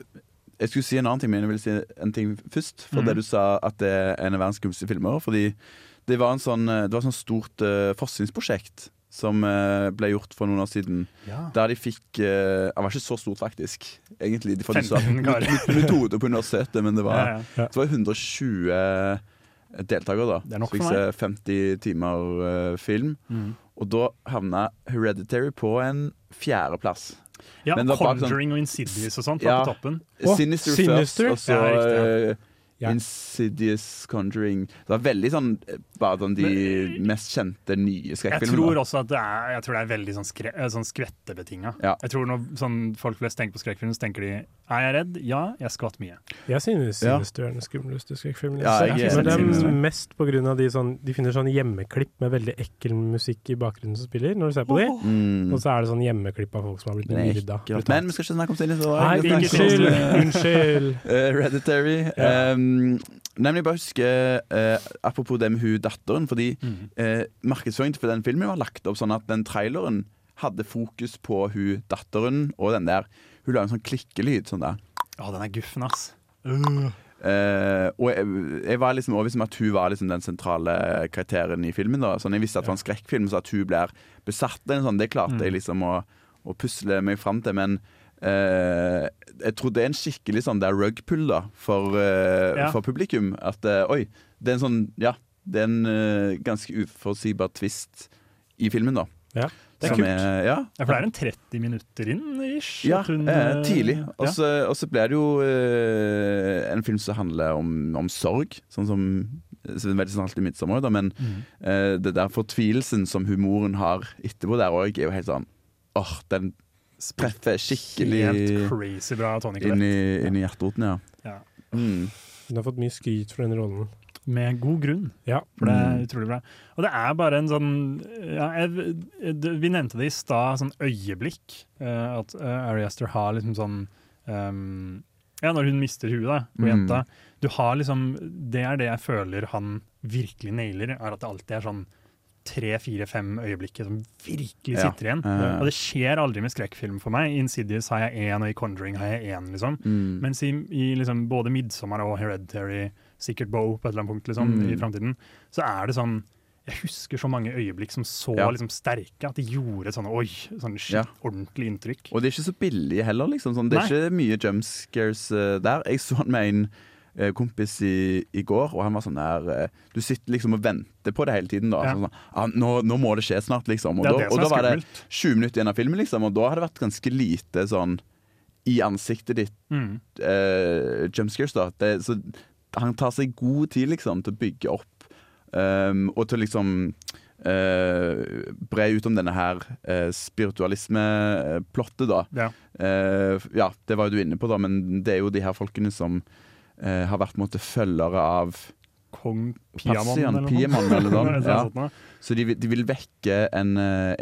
jeg skulle si en annen ting, men jeg vil si en ting først. For mm. det du sa at det er en av verdens skumleste filmer. Fordi det var en sånn, det var et sånt stort uh, forskningsprosjekt som uh, ble gjort for noen år siden. Ja. Der de fikk uh, Det var ikke så stort, faktisk. Egentlig, de fikk 15 karer. metode på universitetet, men det var, Ja, ja. det var 120 deltakere, da. Det er nok fikk se 50 timer eh, film. Mm. Og da havna Hereditary på en fjerdeplass. Ja sånn- Conjuring og Insidious og sånt var Ja. på toppen. Sinister, Sinister? først, og så Ja, riktig, eh, Ja. Insidious Conjuring. Det var veldig sånn eh, bare sånn de mest kjente nye Jeg tror også at det er, jeg tror det er veldig sånn, skre, eh, sånn skvettebetinga. Ja. Jeg tror når sånn, folk flest tenker på skrekkfilm, så tenker de er jeg redd? Ja, jeg skvatt mye. Jeg synes Ja. Sinister er den skumleste skrekkfilmen. Ja, jeg jeg er. Men det er mest på grunn av de, sånn, de finner sånn hjemmeklipp med veldig ekkel musikk i bakgrunnen som spiller, når du ser på de. Mm. Og så er det sånn hjemmeklipp av folk som har blitt myrda. Men vi skal ikke snakke om om- unnskyld! Unnskyld! uh, Hereditary. Ja. Um, nemlig bare huske eh, Apropos det med hun datteren. Fordi eh, markedsføringen for den filmen var lagt opp sånn at den traileren hadde fokus på hun datteren og den der Hun la en sånn klikkelyd sånn der. Å, den er guffen, ass. Eh, og jeg, jeg var liksom overbevist om at hun var liksom den sentrale karakteren i filmen. da Sånn Jeg visste at det var en skrekkfilm, så at hun blir besatt sånn, det klarte jeg liksom å, å pusle meg fram til. Men jeg tror det er en skikkelig sånn der rug-pull da for, eh, Ja. for publikum. At eh, oi, det er en sånn Ja, det er en eh, ganske uforutsigbar twist i filmen, da. Ja, det er kult. kult. ja, Ja, for det er en 30 minutter inn, ish. ja, at hun, eh, eh, tidlig. Og så ja. blir det jo eh, en film som handler om, om sorg, sånn som så det er veldig sånn alltid midtsommer, da, men Mm. eh, det der fortvilelsen som humoren har etterpå der òg, er jo helt sånn åh, den treffer skikkelig Helt crazy bra Tony inn i, inn i hjerteroten, ja. Ja. Mm. Hun har fått mye skryt for den rollen. Med god grunn, Ja. for det er Mm. utrolig bra. Og det er bare en sånn ja, jeg, Vi nevnte det i stad, sånn øyeblikk. Uh, at uh, Ari Aster har liksom sånn um, Ja, når hun mister huet da, på Mm. jenta. Du har liksom Det er det jeg føler han virkelig nailer, er at det alltid er sånn tre, fire, fem øyeblikket som virkelig sitter igjen. Og det skjer aldri med skrekkfilm for meg. I Insidious har jeg én, og i Conjuring har jeg én. Liksom. mm. Mens i, i liksom både 'Midtsommer' og 'Hereditary', sikkert Bow på et eller annet punkt liksom, Mm. i framtiden, så er det sånn Jeg husker så mange øyeblikk som så Ja. liksom, sterke at de gjorde sånn oi, sånne shit, Ja. ordentlig inntrykk. Og det er ikke så billig heller, liksom. Sånn, det er ikke mye jump scares uh, der. Jeg så han med en kompis i, i går, og han var sånn der eh, Du sitter liksom og venter på det hele tiden. da Ja. sånn, ah, nå, nå må det skje snart, liksom. Og, da, og da er var det 20 minutter igjen av filmen, liksom, og da hadde det vært ganske lite sånn i ansiktet ditt Mm. uh, jumpscares, da. Det, så han tar seg god tid, liksom, til å bygge opp, um, og til liksom uh, bre ut om denne her uh, spiritualismeplottet, da. Ja. Uh, ja, det var jo du inne på, da, men det er jo de her folkene som eh, har vært måte følgere av Kong Persian, eller eller noe. Er ja. Så de, de vil vekke en, eh,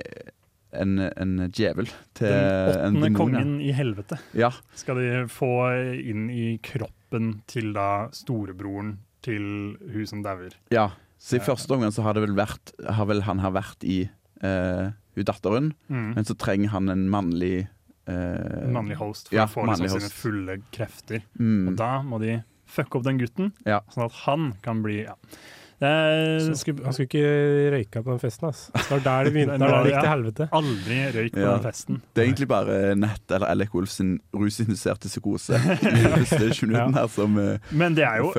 en, en djevel til Den åttende kongen i helvete Ja. skal de få inn i kroppen til da storebroren til hun som dauer. ja. Så i første omgang så har vel vært Har vel han har vært i eh, hun datteren, Mm. men så trenger han en mannlig eh, mannlig host for ja, å få liksom liksom sine fulle krefter. Mm. Og da må de fucke opp den gutten, Ja. sånn at han kan bli ja. Han, skulle, han skulle ikke røyka på den festen. ass. Det var der det begynte. Der det gikk til helvete. aldri røyk på Ja. den festen. Det er egentlig bare Nett eller Alec Wolff sin rusinduserte psykose ja. de 20 minuttene her som eh, Men det er jo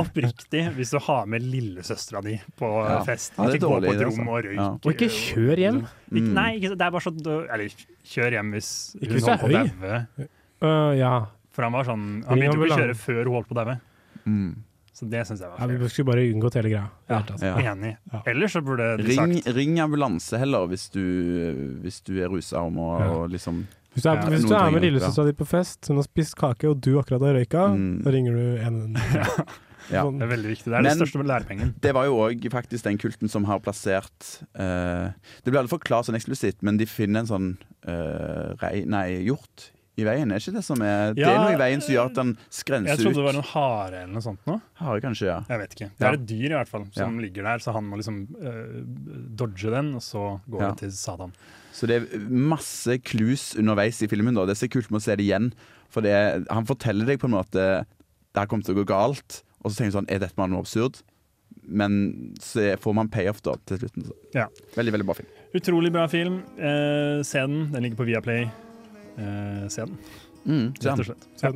oppriktig hvis du har med lillesøstera di på Ja. fest. Ja, det er ikke gå på et rom altså. og røyk. Ja. Og ikke kjør hjem. Mm. nei, det er bare sånn Eller kjør hjem hvis Ikke hun hvis holdt på å daue. Uh, ja. For han var sånn Han begynte ikke å kjøre før hun holdt på å daue. Mm. Så det syns jeg ja. var Vi fair. skulle bare unngått hele greia. Ja. Altså. Ja. Enig. Ja. Ellers så burde de Ring, sagt ring ambulanse heller hvis du, hvis du er rusa om å Ja. liksom Hvis du er, Ja, hvis du er med lillesøstera di på fest, hun har spist kake, og du akkurat har røyka, Mm. da ringer du en Ja. sånn. Det er veldig viktig. Det er Men- det største lærepengen. Det var jo òg faktisk den kulten som har plassert uh, Det blir aldri forklart sånn eksplisitt, men de finner en sånn uh, rei, nei, hjort i veien. Er ikke det som er Det er noe i veien som gjør at den skrenser ut. Jeg trodde det var en hare eller noe sånt nå. Hare, kanskje, ja. Jeg vet ikke. Det Ja. er et dyr i hvert fall som ligger der, så han må liksom uh, dodge den, og så går Ja. det til Satan. Så det er masse clues underveis i filmen. da Det er så kult med å se det igjen. For det, han forteller deg på en måte Det her kommer til å gå galt, og så tenker du sånn Er dette bare noe absurd? Men så får man payoff da til slutten. Så. Ja. Veldig, veldig bra film. Utrolig bra film. Eh, se den. Den ligger på Viaplay. Eh, se den, Mm, se rett og slett. Ja.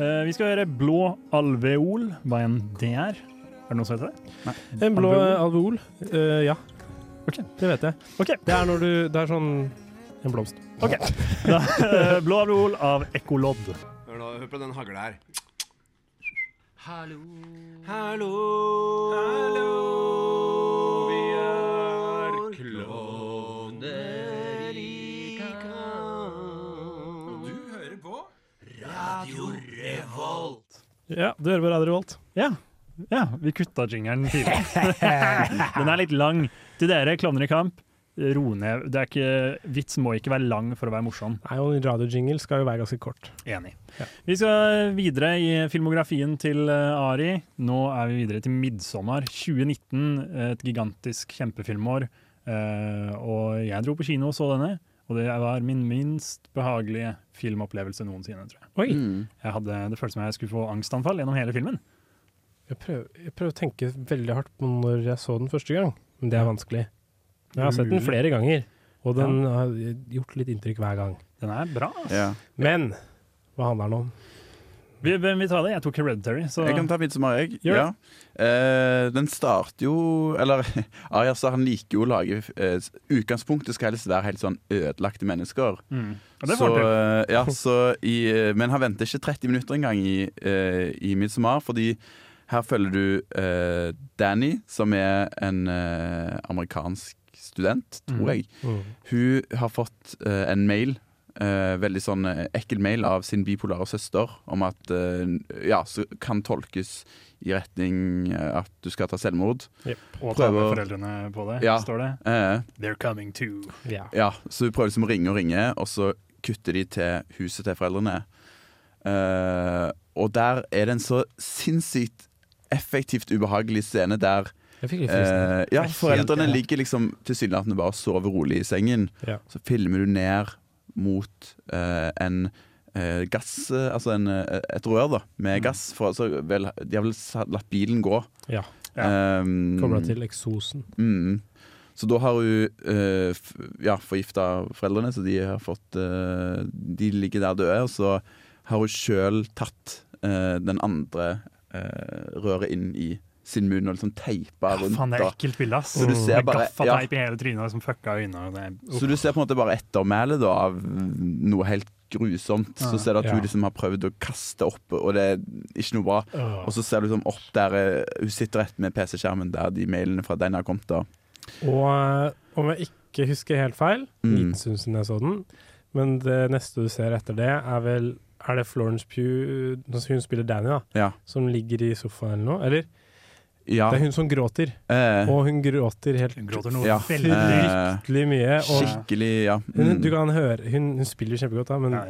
Eh, vi skal høre Blå alveol, hva enn det er. Er det noe som heter det? Nei. En blå Alveol? alveol. Øh, ja. Ok. Det vet jeg. Ok. Det er når du Det er sånn en blomst. Ok. Da, eh, Blå alveol av Ekkolodd. Hør nå, hør på den hagla her. Hallo. Hallo. Hallo. Vi er klovner i kamp. Og du hører på Radio Revolt. Ja, du hører på Radio Revolt. Ja. ja, vi kutta jingeren tidligere. Den er litt lang. Til dere, klovner i kamp, ro ned. Det er ikke, vits må ikke være lang for å være morsom. Nei, og en radiojingle skal jo være ganske kort. Enig. Ja. Vi skal videre i filmografien til eh, Ari. Nå er vi videre til 'Midtsommer'. 2019, et gigantisk kjempefilmår. Eh, og jeg dro på kino og så denne. Og det var min minst behagelige filmopplevelse noensinne, tror jeg. Oi! Mm. jeg hadde, det føltes som jeg skulle få angstanfall gjennom hele filmen. Jeg prøver, jeg prøver å tenke veldig hardt på når jeg så den første gang, men det er vanskelig. Jeg har sett den flere ganger, og den har gjort litt inntrykk hver gang. Den er bra. altså. Ja. Men hva handler den om? Vi, hvem vil ta det? Jeg tok Hereditary. Så Jeg kan ta Midtsommer, jeg. Ja. Eh, den starter jo Eller Arias han liker jo å lage eh, Utgangspunktet skal helst være helt sånn ødelagte mennesker. mm. Og det så, eh, ja, så i, eh, men han venter ikke 30 minutter engang i, uh, i Midtsommer, fordi her følger du eh, Danny, som er en eh, amerikansk student, tror jeg. Hun har fått uh, en mail, uh, veldig sånn eh, ekkel mail av sin bipolare søster, om at uh, ja, så kan tolkes i retning at du skal ta selvmord. Og ta med foreldrene på det, Ja. står det. Eh, They're coming too. Yeah. ja, så hun prøver liksom å ringe og ringe, og så kutter de til huset til foreldrene. Eh, og der er det en så sinnssykt effektivt ubehagelig scene der Jeg fikk litt eh, Ja, foreldrene ja. ligger liksom tilsynelatende bare og sover rolig i sengen. Ja. Så filmer du ned mot eh, en eh, gass Altså en, eh, et rør da med Mm. gass. For, altså, vel, de har vel latt bilen gå. Ja. Um, Kobla til eksosen. Mm. Så da har hun uh, ja, forgifta foreldrene, så de har fått uh, De ligger der døde. Og så har hun sjøl tatt uh, den andre uh, røret inn i sin munn og liksom teipa Ja, rundt. faen, det er ekkelt bilde, ass. Så du ser Med bare- gaffateip i hele trynet som fucka øynene. og Det er, Så du ser på en måte bare ettermælet da, av noe helt grusomt. Så ser du at Ja. hun liksom har prøvd å kaste opp, og det er ikke noe bra. Og så ser du liksom opp der eh, hun sitter rett med PC-skjermen der de mailene fra den har kommet. da Og eh, om jeg ikke husker helt feil, Mm. litt jeg så den, men det neste du ser etter det, er vel Er det Florence Pugh, hun spiller Danny, da, Ja. som ligger i sofaen eller noe? Eller Ja. Det er hun som gråter, Eh, og hun gråter helt Hun gråter noe Ja. veldig Eh, fryktelig mye. Og skikkelig, ja. hun, Mm. du kan høre, hun, hun spiller kjempegodt, da, men Ja,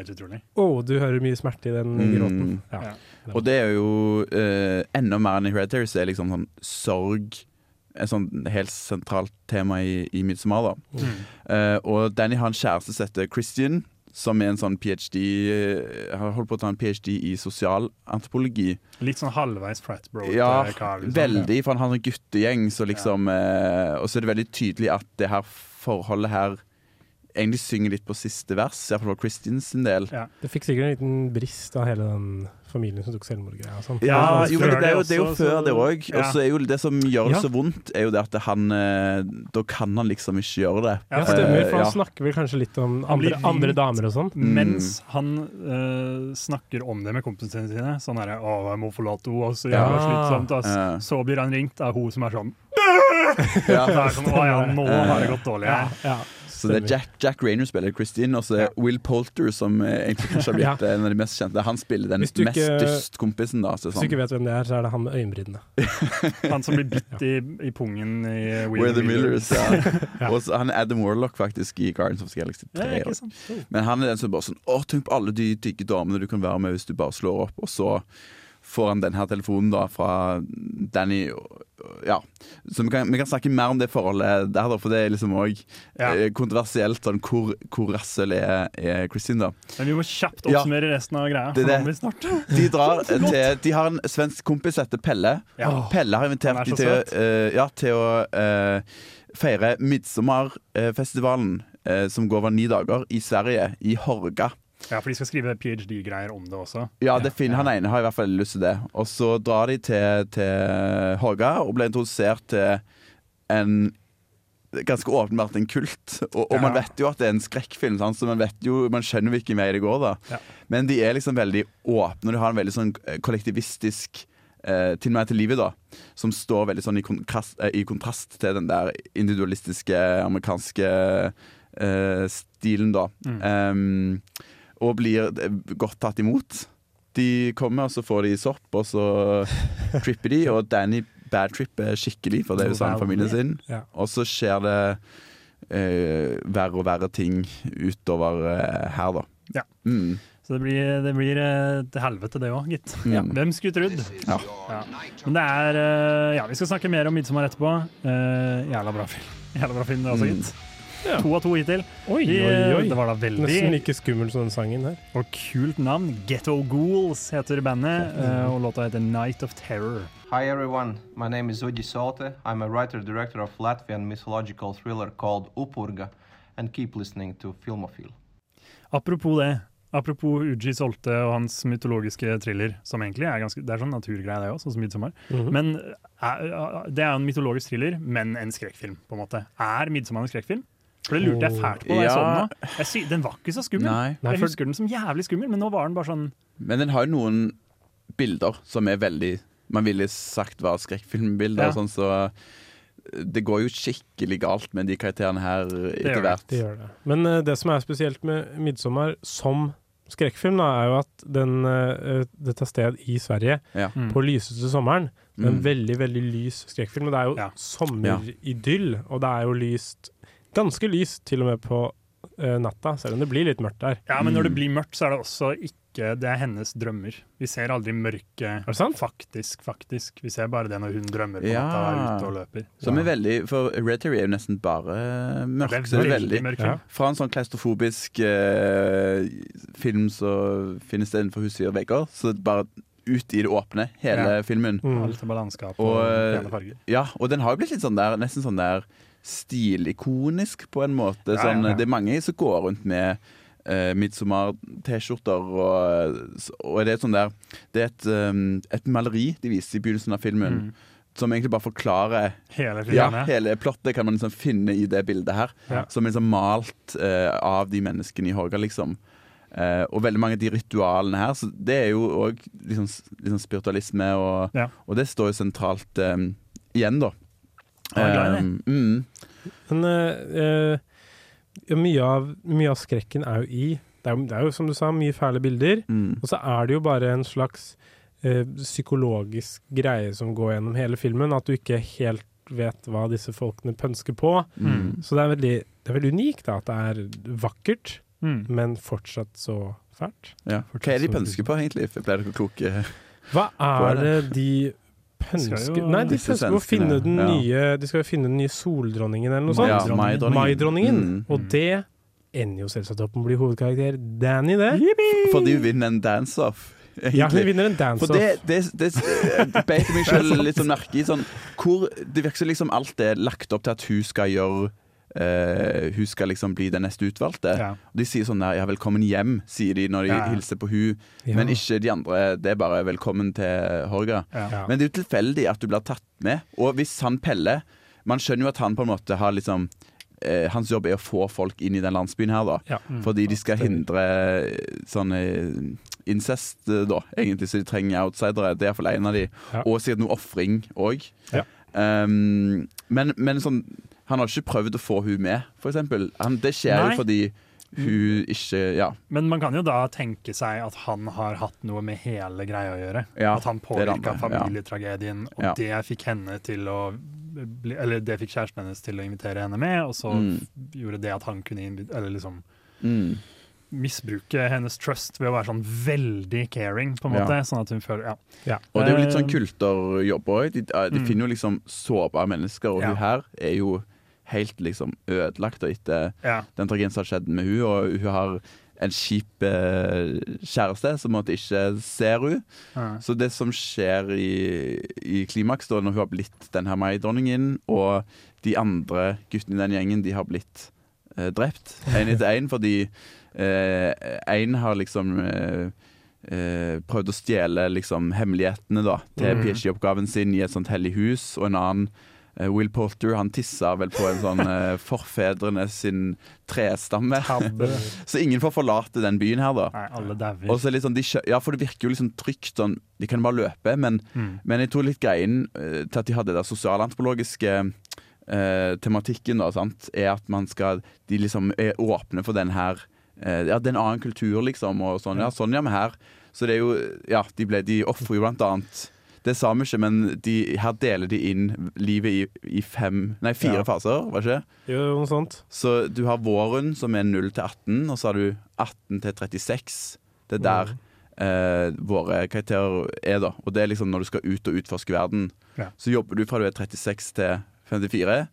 oh, du hører mye smerte i den Mm. gråten. Ja. Ja. Og det er jo eh, enda mer enn i Hereditary, så er liksom sånn sorg et sånn helt sentralt tema i, i Midsommar. Mm. Eh, og Danny har en kjæreste som heter Christian, som er en sånn ph.d. eh, har holdt på å ta en ph.d. i sosialantropologi. Litt sånn halvveis frat bro. Ja, liksom. veldig, for han har en sånn guttegjeng, så liksom eh, Og så er det veldig tydelig at det her forholdet her egentlig synger litt på siste vers, iallfall for Christians sin del. Ja. Det fikk sikkert en liten brist av hele den familien som tok selvmordgreia. og sånn. Ja, jo, men det, det er jo, det det er jo før det òg. Og så er jo det som gjør det Ja. så vondt, er jo det at han eh, Da kan han liksom ikke gjøre det. Ja, stemmer, for Eh, han snakker vel kanskje litt om andre, andre damer og sånn. Mens han eh, snakker om det med kompisene sine. Sånn herre 'Å, jeg må forlate henne, og så jævla slitsomt'. Ass. Så blir han ringt av hun som er sånn Ja. Det er sånn, Å ja, nå har det gått dårlig. Ja. Ja, Så det er Jack, Jack Rainer spiller Christine, og så er Will Poulter, som eh, egentlig kanskje har blitt en av de mest kjente. Han spiller den ikke, mest dystkompisen, da. Så Hvis du ikke vet hvem det er, så er det han med øyenbrynene. Han som blir bitt i, i pungen i We're the Millers. Ja. Ja. Og så, han er Adam Warlock, faktisk, i Guardians of the Galaxy 3. Ja, ikke også. sant? Oh. Men han er den som bare sånn Å, tenk på alle de digge damene du kan være med hvis du bare slår opp. Og så får han denne telefonen da fra Danny. Ja. Så vi kan, vi kan snakke mer om det forholdet der, da, for det er liksom òg Ja. kontroversielt. Sånn, hvor, hvor rasshøl er, er Kristin, da? Men vi må kjapt Ja. oppsummere resten av greia. Det må vi snart. De drar til De har en svensk kompis som heter Pelle. Ja. Pelle har invitert dem til, eh, ja, til å uh, feire Midsommarfestivalen, uh, som går over ni dager, i Sverige, i Horga. Ja, for de skal skrive ph.d.-greier om det også. Ja, det finner han ene har i hvert fall lyst til det. Og så drar de til, til Håga og blir introdusert til en Ganske åpenbart en kult. Og, og man vet jo at det er en skrekkfilm, sant? så man, vet jo, man skjønner hvilken vei det går. da Ja. Men de er liksom veldig åpne, og de har en veldig sånn eh, kollektivistisk eh, tilnærming til livet, da som står veldig sånn i kontrast, eh, i kontrast til den der individualistiske amerikanske eh, stilen, da. Mm. Em, og blir eh, godt tatt imot. De kommer, og så får de sopp, og så tripper de, og Danny badtripper skikkelig, for det er jo sånn familien sin. Ja. Og så skjer det eh, verre og verre ting utover eh, her, da. Ja. Mm. Så det blir, det blir eh, til helvete, det òg, gitt. Mm. Hvem skulle trodd? Ja. Ja. Men det er eh, Ja, vi skal snakke mer om 'Midtsommer' etterpå. Uh, jævla bra film. Jævla bra film, det også, Mm. Ja. To av to hittil. Oi, oi, oi. Det var da veldig Nesten like skummel som den sangen her. Og kult navn. Ghetto Ghouls heter bandet, eh, og låta heter 'Night of Terror'. Hi everyone, my name is Uji Sote. I'm a writer-director of Latvian mythological thriller called Upurga, and keep listening to Filmofil. Apropos det. Apropos Uji Solte og hans mytologiske thriller, som egentlig er ganske Det er sånn naturgreie, det òg, sånn som 'Midtsommer'. Mhm. Men er, det er jo en mytologisk thriller, men en skrekkfilm, på en måte. Er 'Midtsommer' en skrekkfilm? For det lurte jeg fælt på da jeg så den Ja. nå. Jeg sy den var ikke så skummel. Nei. Nei, jeg husker den som jævlig skummel, men nå var den bare sånn Men den har jo noen bilder som er veldig Man ville sagt var skrekkfilmbilder. Ja. og Sånn, så det går jo skikkelig galt med de karakterene her etter hvert. Det gjør det. Men uh, det som er spesielt med 'Midtsommer' som skrekkfilm, da, er jo at den, uh, det tar sted i Sverige Ja. Mm. på lyseste sommeren. Det er en Mm. veldig, veldig lys skrekkfilm. Og det er jo Ja. sommeridyll, og det er jo lyst Ganske lyst til og med på uh, natta, selv om det blir litt mørkt der. Ja, men når det Mm. blir mørkt, så er det også ikke Det er hennes drømmer. Vi ser aldri mørket Er det sant? faktisk, faktisk. Vi ser bare det når hun drømmer på Ja. natta og er ute og løper. Som er veldig For Red Terry er jo nesten bare mørk. Det er så det veldig veldig mørk Ja. Fra en sånn klaustrofobisk uh, film som finnes det innenfor husets og vegger, så bare ut i det åpne, hele Ja. filmen. Mm. Alt er bare landskap og, Og, eh. Ja, og den har jo blitt litt sånn der Nesten sånn der stilikonisk på en måte. Sånn. Det er mange som går rundt med uh, midtsommer-T-skjorter, og, og det er sånn der Det er et, um, et maleri de viser i begynnelsen av filmen, Mm. som egentlig bare forklarer Hele ja, hele plottet kan man liksom finne i det bildet her. Ja. Som er liksom malt eh, av de menneskene i Horga, liksom. Eh, og veldig mange av de ritualene her. Så det er jo òg liksom, liksom spiritualisme, og, Ja. og det står jo sentralt eh, igjen, da. Um. Eh, mm, Men uh, mye, av, mye av skrekken er jo i det er, jo, det er jo som du sa, mye fæle bilder. mm. Og så er det jo bare en slags uh, psykologisk greie som går gjennom hele filmen. At du ikke helt vet hva disse folkene pønsker på. Mm. Så det er veldig, det er veldig unikt da, at det er vakkert, Mm. men fortsatt så fælt. Ja. Hva er det de pønsker på, egentlig? Ble dere kloke? Hva er det de pønsker jo- Nei, de pønsker å finne den ja. nye De skal jo finne den nye soldronningen eller noe sånt. Ja, Maidronningen. Maidronningen. Mm. Og det ender jo selvsagt opp med å bli hovedkarakter Danny, det. Fordi hun vinner en dance-off. Ja, hun vinner en dance-off. det, det, det beit meg selv litt sånn merke i sånn hvor Det virker som liksom alt er lagt opp til at hun skal gjøre eh, Hun skal liksom bli den neste utvalgte. Ja. De sier sånn der, ja, 'velkommen hjem', sier de når de Ja, hilser på hun Ja. Men ikke de andre. Det er bare 'velkommen til Horga'. Ja. Ja. Men det er jo tilfeldig at du blir tatt med. Og hvis han Pelle Man skjønner jo at han på en måte har liksom eh, Hans jobb er å få folk inn i den landsbyen her, da. Ja. Mm. Fordi de skal hindre sånn incest, da, egentlig. Så de trenger outsidere. Det er iallfall en av de. Ja. Og sikkert noe ofring òg. Ja. Um, men, men sånn Han har ikke prøvd å få hun med, for eksempel. Det skjer Nei. jo fordi hun ikke Ja. Men man kan jo da tenke seg at han har hatt noe med hele greia å gjøre. Ja, at han påvirka familietragedien, og Ja. det fikk henne til å bli, Eller det fikk kjæresten hennes til å invitere henne med, og så Mm. gjorde det at han kunne eller liksom Mm. misbruke hennes trust ved å være sånn veldig caring, på en Ja. Sånn at hun føler Ja. Og det er jo litt sånn Eh, kulterjobb òg. De, de Mm. finner jo liksom sårbare mennesker, og Ja. hun her er jo helt liksom ødelagt etter Ja. den tragedien som har skjedd med hun og hun har en kjip eh, kjæreste som måtte ikke ser hun. Ja. Så det som skjer i, i klimaks, da, når hun har blitt den her Mai-dronningen, og de andre guttene i den gjengen, de har blitt eh, drept én etter én, fordi én har liksom eh, eh, prøvd å stjele liksom hemmelighetene da, til mm. PhD-oppgaven sin i et sånt hellig hus, og en annen eh, Will Polter han tissa vel på en sånn uh, forfedrene sin trestamme. Så ingen får forlate den byen her, da. Nei, alle dauer. Og så er litt sånn, de, ja, for det virker jo liksom trygt sånn De kan bare løpe, men, Mm. men jeg tror litt greien uh, til at de hadde det sosialantropologiske uh, tematikken, da, sant, er at man skal De liksom er åpne for den her uh, Ja, det er en annen kultur, liksom, og sånn. Ja, sånn gjør vi her. Så det er jo Ja, de, ble- de ofrer jo blant annet det sa vi ikke, men de, her deler de inn livet i, i fem Nei, fire Ja. faser, var det ikke? Jo, noe sånt. Så du har våren, som er 0 til 18, og så har du 18 til 36. Det er der Mm. eh, våre karakterer er, da. Og det er liksom når du skal ut og utforske verden. Ja. Så jobber du fra du er 36 til 54,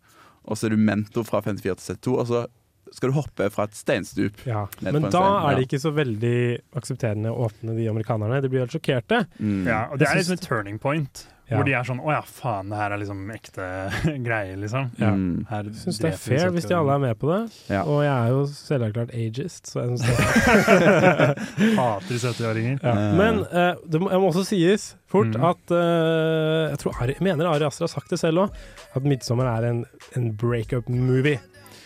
og så er du mentor fra 54 til 72, og så skal du hoppe fra et steinstup. Ja. Men da stein, er det ikke så veldig aksepterende å åpne, de amerikanerne. De blir helt sjokkerte. Mm. Ja, og det er liksom et turning point. Ja. Hvor de er sånn Å ja, faen, det her er liksom ekte greier, liksom. Ja. Mm. Her Jeg syns det er fair hvis de alle er med på det. Ja. Og jeg er jo selverklært ageist, så jeg syns det Hater 70-åringer. ja. Eh. Men uh, det må, jeg må også sies fort Mm. at uh, Jeg tror Ari, jeg mener Ari Aster har sagt det selv òg, at 'Midtsommer' er en, en breakup-movie.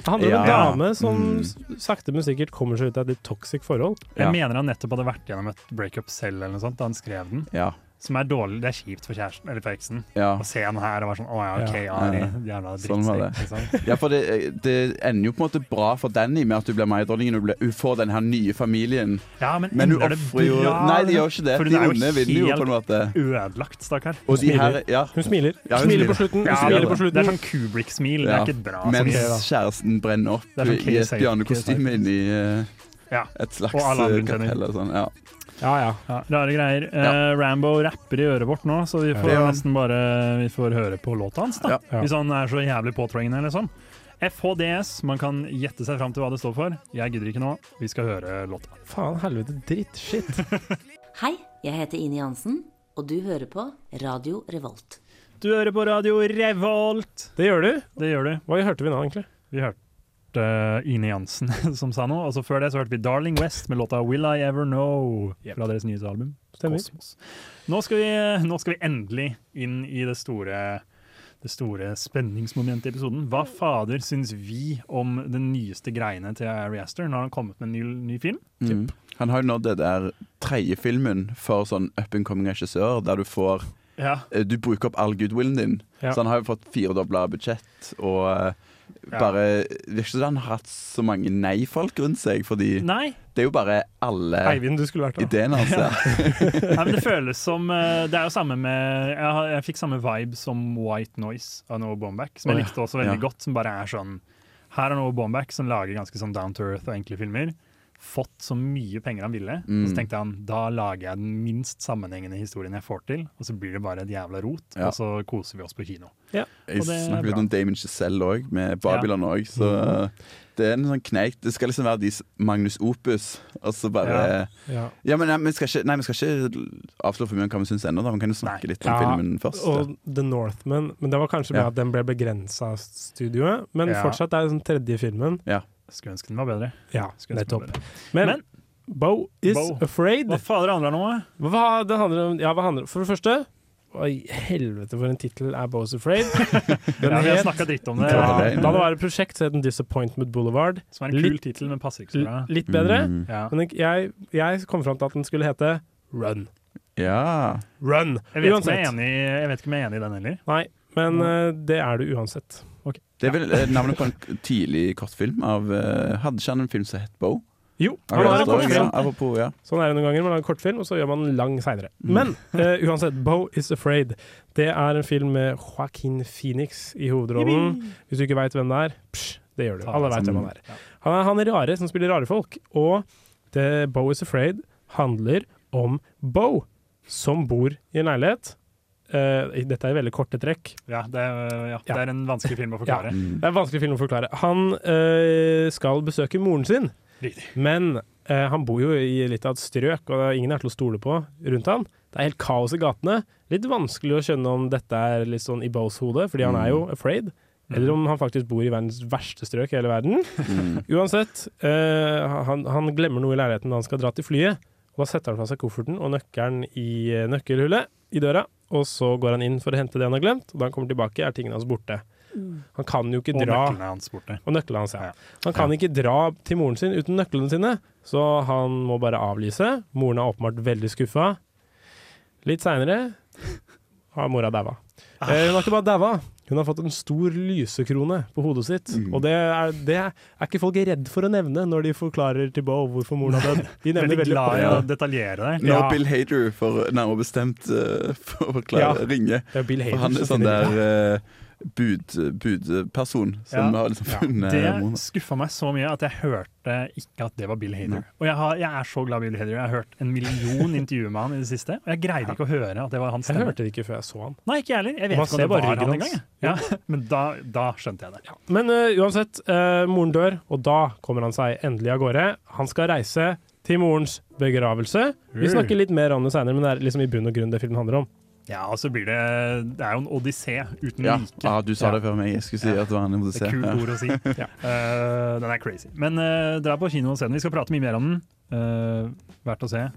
Det handler om en Ja. dame som Mm. s- sakte, men sikkert kommer seg ut av et litt toxic forhold. Jeg Ja. mener han nettopp hadde vært gjennom et breakup selv, eller noe sånt, da han skrev den. Ja. Som er dårlig. Det er kjipt for kjæresten, eller for eksen. Ja. Å se han her og være sånn Å ja, OK, Ja. Ja. Jævla Sånn drittsekk. det. Liksom. ja, for det, det ender jo på en måte bra for Danny med at du blir Mai-dronningen og hun får den her nye familien. Ja, men, Men hun ofrer jo Nei, de liksom? gjør ikke det. For De er onde vinner jo på en helt måte. Ødelagt, stakkar. Hun, ja. Hun smiler. Ja, hun smiler på slutten. Hun Ja, smiler det, på det er sånn Kubrick-smil. Det er ikke bra. Mens sånn. kjæresten brenner opp er sånn i et bjørnekostyme inni eh, Ja. et slags Og alle andre kjenner. kapell. og Sånn. Ja. Ja, ja. Ja, rare greier. Ja. Uh, Rambo rapper i øret vårt nå, så vi får Ja. nesten bare Vi får høre på låta hans, da. Ja. Ja. Hvis han er så jævlig påtrengende eller sånn. FHDS, man kan gjette seg fram til hva det står for. Jeg gidder ikke nå. Vi skal høre låta. Faen helvete dritt, shit. Hei, jeg heter Ine Jansen, og du hører på Radio Revolt. Du hører på radio Revolt. Det gjør du. Det gjør du. Hva hørte vi nå, egentlig? Vi hørte Ine Jansen som sa noe, og så før det så hørte vi Darling West med låta Will I Ever Know fra deres nyeste album. Stemmer. Nå skal, vi, nå skal vi endelig inn i det store det store spenningsmomentet i episoden. Hva fader syns vi om den nyeste greiene til Ari Aster? Nå har han kommet med en ny, ny film. Mm. Han har jo nådd det der tredje filmen for sånn up and coming regissør, der du får Ja. eh, Du bruker opp all goodwillen din. Ja. Så han har jo fått firedobla budsjett, og eh, bare virker som han har hatt så mange nei-folk rundt seg, fordi Nei. det er jo bare alle Eivind, du skulle vært ideene hans. Ja. Nei, men det føles som eh, Det er jo samme med Jeg, har- jeg fikk samme vibe som White Noise av Noah Baumbach, som jeg likte også veldig Ja. godt. Som bare er sånn Her er Noah Baumbach som lager ganske sånn down to earth og enkle filmer. Fått så mye penger han ville. Og Mm. så tenkte han da lager jeg den minst sammenhengende historien jeg får til, og så blir det bare et jævla rot, Ja. og så koser vi oss på kino. Ja. Jeg Og det er snakker litt om Damon Giselle òg, med Babylon òg. Så mm. det er en sånn kneik. Det skal liksom være deres Magnus Opus, og så bare Ja. Ja, men nei, vi skal ikke, nei, vi skal ikke avsløre for mye om hva vi syns ennå. da. Vi kan jo snakke litt om Ja, filmen først. Og The Northman. Men det var kanskje med Ja. at den ble begrensa av studioet. Men Ja. fortsatt er det den tredje filmen. Ja. Skulle ønske den var bedre. Ja, den nettopp. Men, Men- Bo is Bo. afraid. Hva fader handler det om? Hva det handler om? Ja, hva handler For det første Oi, helvete for en tittel er Bo's Afraid. Den Ja, vi har snakka dritt om det. Ja, det da det var et prosjekt som het den Disappointment Boulevard. Som er en kul tittel, men passer ikke så bra. Litt bedre. Mm. Men jeg, jeg kom fram til at den skulle hete Run. Ja. Run! Jeg, vet Uansett. jeg, enig, jeg vet ikke om jeg er enig i den heller. Nei, men eh, det er du uansett. Det er vel eh, navnet på en tidlig kortfilm av eh, Hadde ikke han en film som het Bo? Jo, han har en kortfilm. Ja, apropos, ja. Sånn er det noen ganger. Man lager en kortfilm, og så gjør man den lang seinere. Mm. Men eh, uansett, Bo is Afraid. Det er en film med Joaquin Phoenix i hovedrollen. Hvis du ikke veit hvem det er, psj, det gjør du. Alle veit hvem han er. Han er han er rare som spiller rare folk. Og det, Bo is Afraid handler om Bo, som bor i en leilighet. Eh, dette er veldig korte trekk. Ja, det, er- ja, Ja. det er en vanskelig film å forklare. Ja, Det er en vanskelig film å forklare. Han uh, skal besøke moren sin, Riktig. men uh, han bor jo i litt av et strøk, og det er ingen er til å stole på rundt han. Det er helt kaos i gatene. Litt vanskelig å skjønne om dette er litt sånn i Bows hode, fordi han er jo afraid. Eller om han faktisk bor i verdens verste strøk i hele verden. Mm. Uansett, eh, han, han glemmer noe i leiligheten da han skal dra til flyet. Og Da setter han fra seg kofferten og nøkkelen i eh, nøkkelhullet i døra. Og så går han inn for å hente det han har glemt, og da han kommer tilbake, er tingene hans borte. Han kan jo ikke Og dra nøklene hans borte. og nøklene hans, ja. Han kan ikke dra til moren sin uten nøklene sine, så han må bare avlyse. Moren er åpenbart veldig skuffa. Litt seinere har mora daua. Eh, hun har ikke bare daua, hun har fått en stor lysekrone på hodet sitt. Mm. Og det er, det er ikke folk redd for å nevne når de forklarer til Bo hvorfor moren har dødd. De nevner Veldig veldig glad i å detaljere det. Når Ja. Bill Hader, for nærmere bestemt, uh, for å forklare, Ja. ringe, Det er Bill For han er sånn der der eh, bud, budperson som Ja. har liksom Ja. Det skuffa meg så mye at jeg hørte ikke at det var Bill Hader. Nei. Og jeg, har, jeg er så glad i Bill Hader. Jeg har hørt en million intervjuer med han i det siste, og jeg greide ikke å høre at det var hans Jeg hørte det ikke før jeg så han. Nei, ikke jeg heller. Jeg vet Man ikke om det var han engang. Ja. Men da, da skjønte jeg det. Men uh, uansett, uh, moren dør, og da kommer han seg endelig av gårde. Han skal reise til morens begravelse. Vi snakker litt mer om det seinere, men det er liksom i bunn og grunn det filmen handler om. Ja, og så blir det Det er jo en odyssé uten Ja, like. ah, du sa Ja. det før meg. Jeg skulle si Ja. at det var en Det odyssé. er kult Ja. ord å si. Ja. uh, den er crazy. Men uh, dra på kino og se den. Vi skal prate mye mer om den. Uh, verdt å se.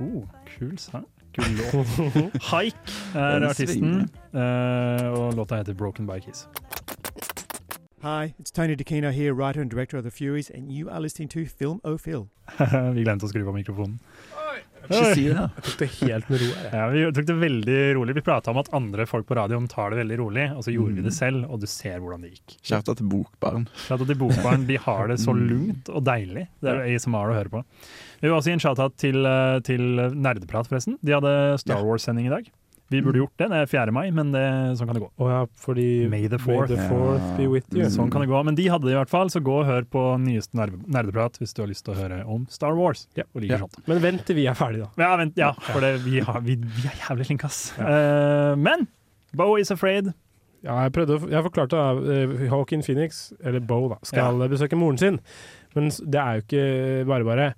Oh, kul sang. Kul låt. Haik er artisten, eh, og låta heter 'Broken by Kiss'. Hi, it's Tony DeKino here, writer and director of The Furies, and you are listening to Film O'Phil. Vi glemte å skru på mikrofonen. Ikke si det. Jeg tok det helt med ro jeg. Ja, vi tok det veldig rolig. Vi prata om at andre folk på radioen tar det veldig rolig, og så gjorde Mm. vi det selv, og du ser hvordan det gikk. Kjærta til Bokbarn. Shout-out til Bokbarn. De har det så Mm. lugnt og deilig. Det er ASMR å høre på. Vi vil også gi en shout-out til, eh, til Nerdeprat, forresten. De hadde Star Wars-sending i dag. Vi burde gjort det. Det er 4. mai, men det, sånn kan det gå. Oh, ja, fordi May the fourth. May the fourth be with you. Sånn kan det gå. Men de hadde det i hvert fall, så gå og hør på nyeste nerd- Nerdeprat hvis du har lyst til å høre om Star Wars. Ja. Og Ja. Men vent til vi er ferdige, da. Ja, vent, ja, for det, vi, har, vi, vi er jævlig flinke, ass. Uh, men Bo is afraid. Ja, jeg prøvde å, jeg forklarte uh, Hawkin Phoenix, eller Bo, da, skal besøke moren sin. Men det er jo ikke bare bare.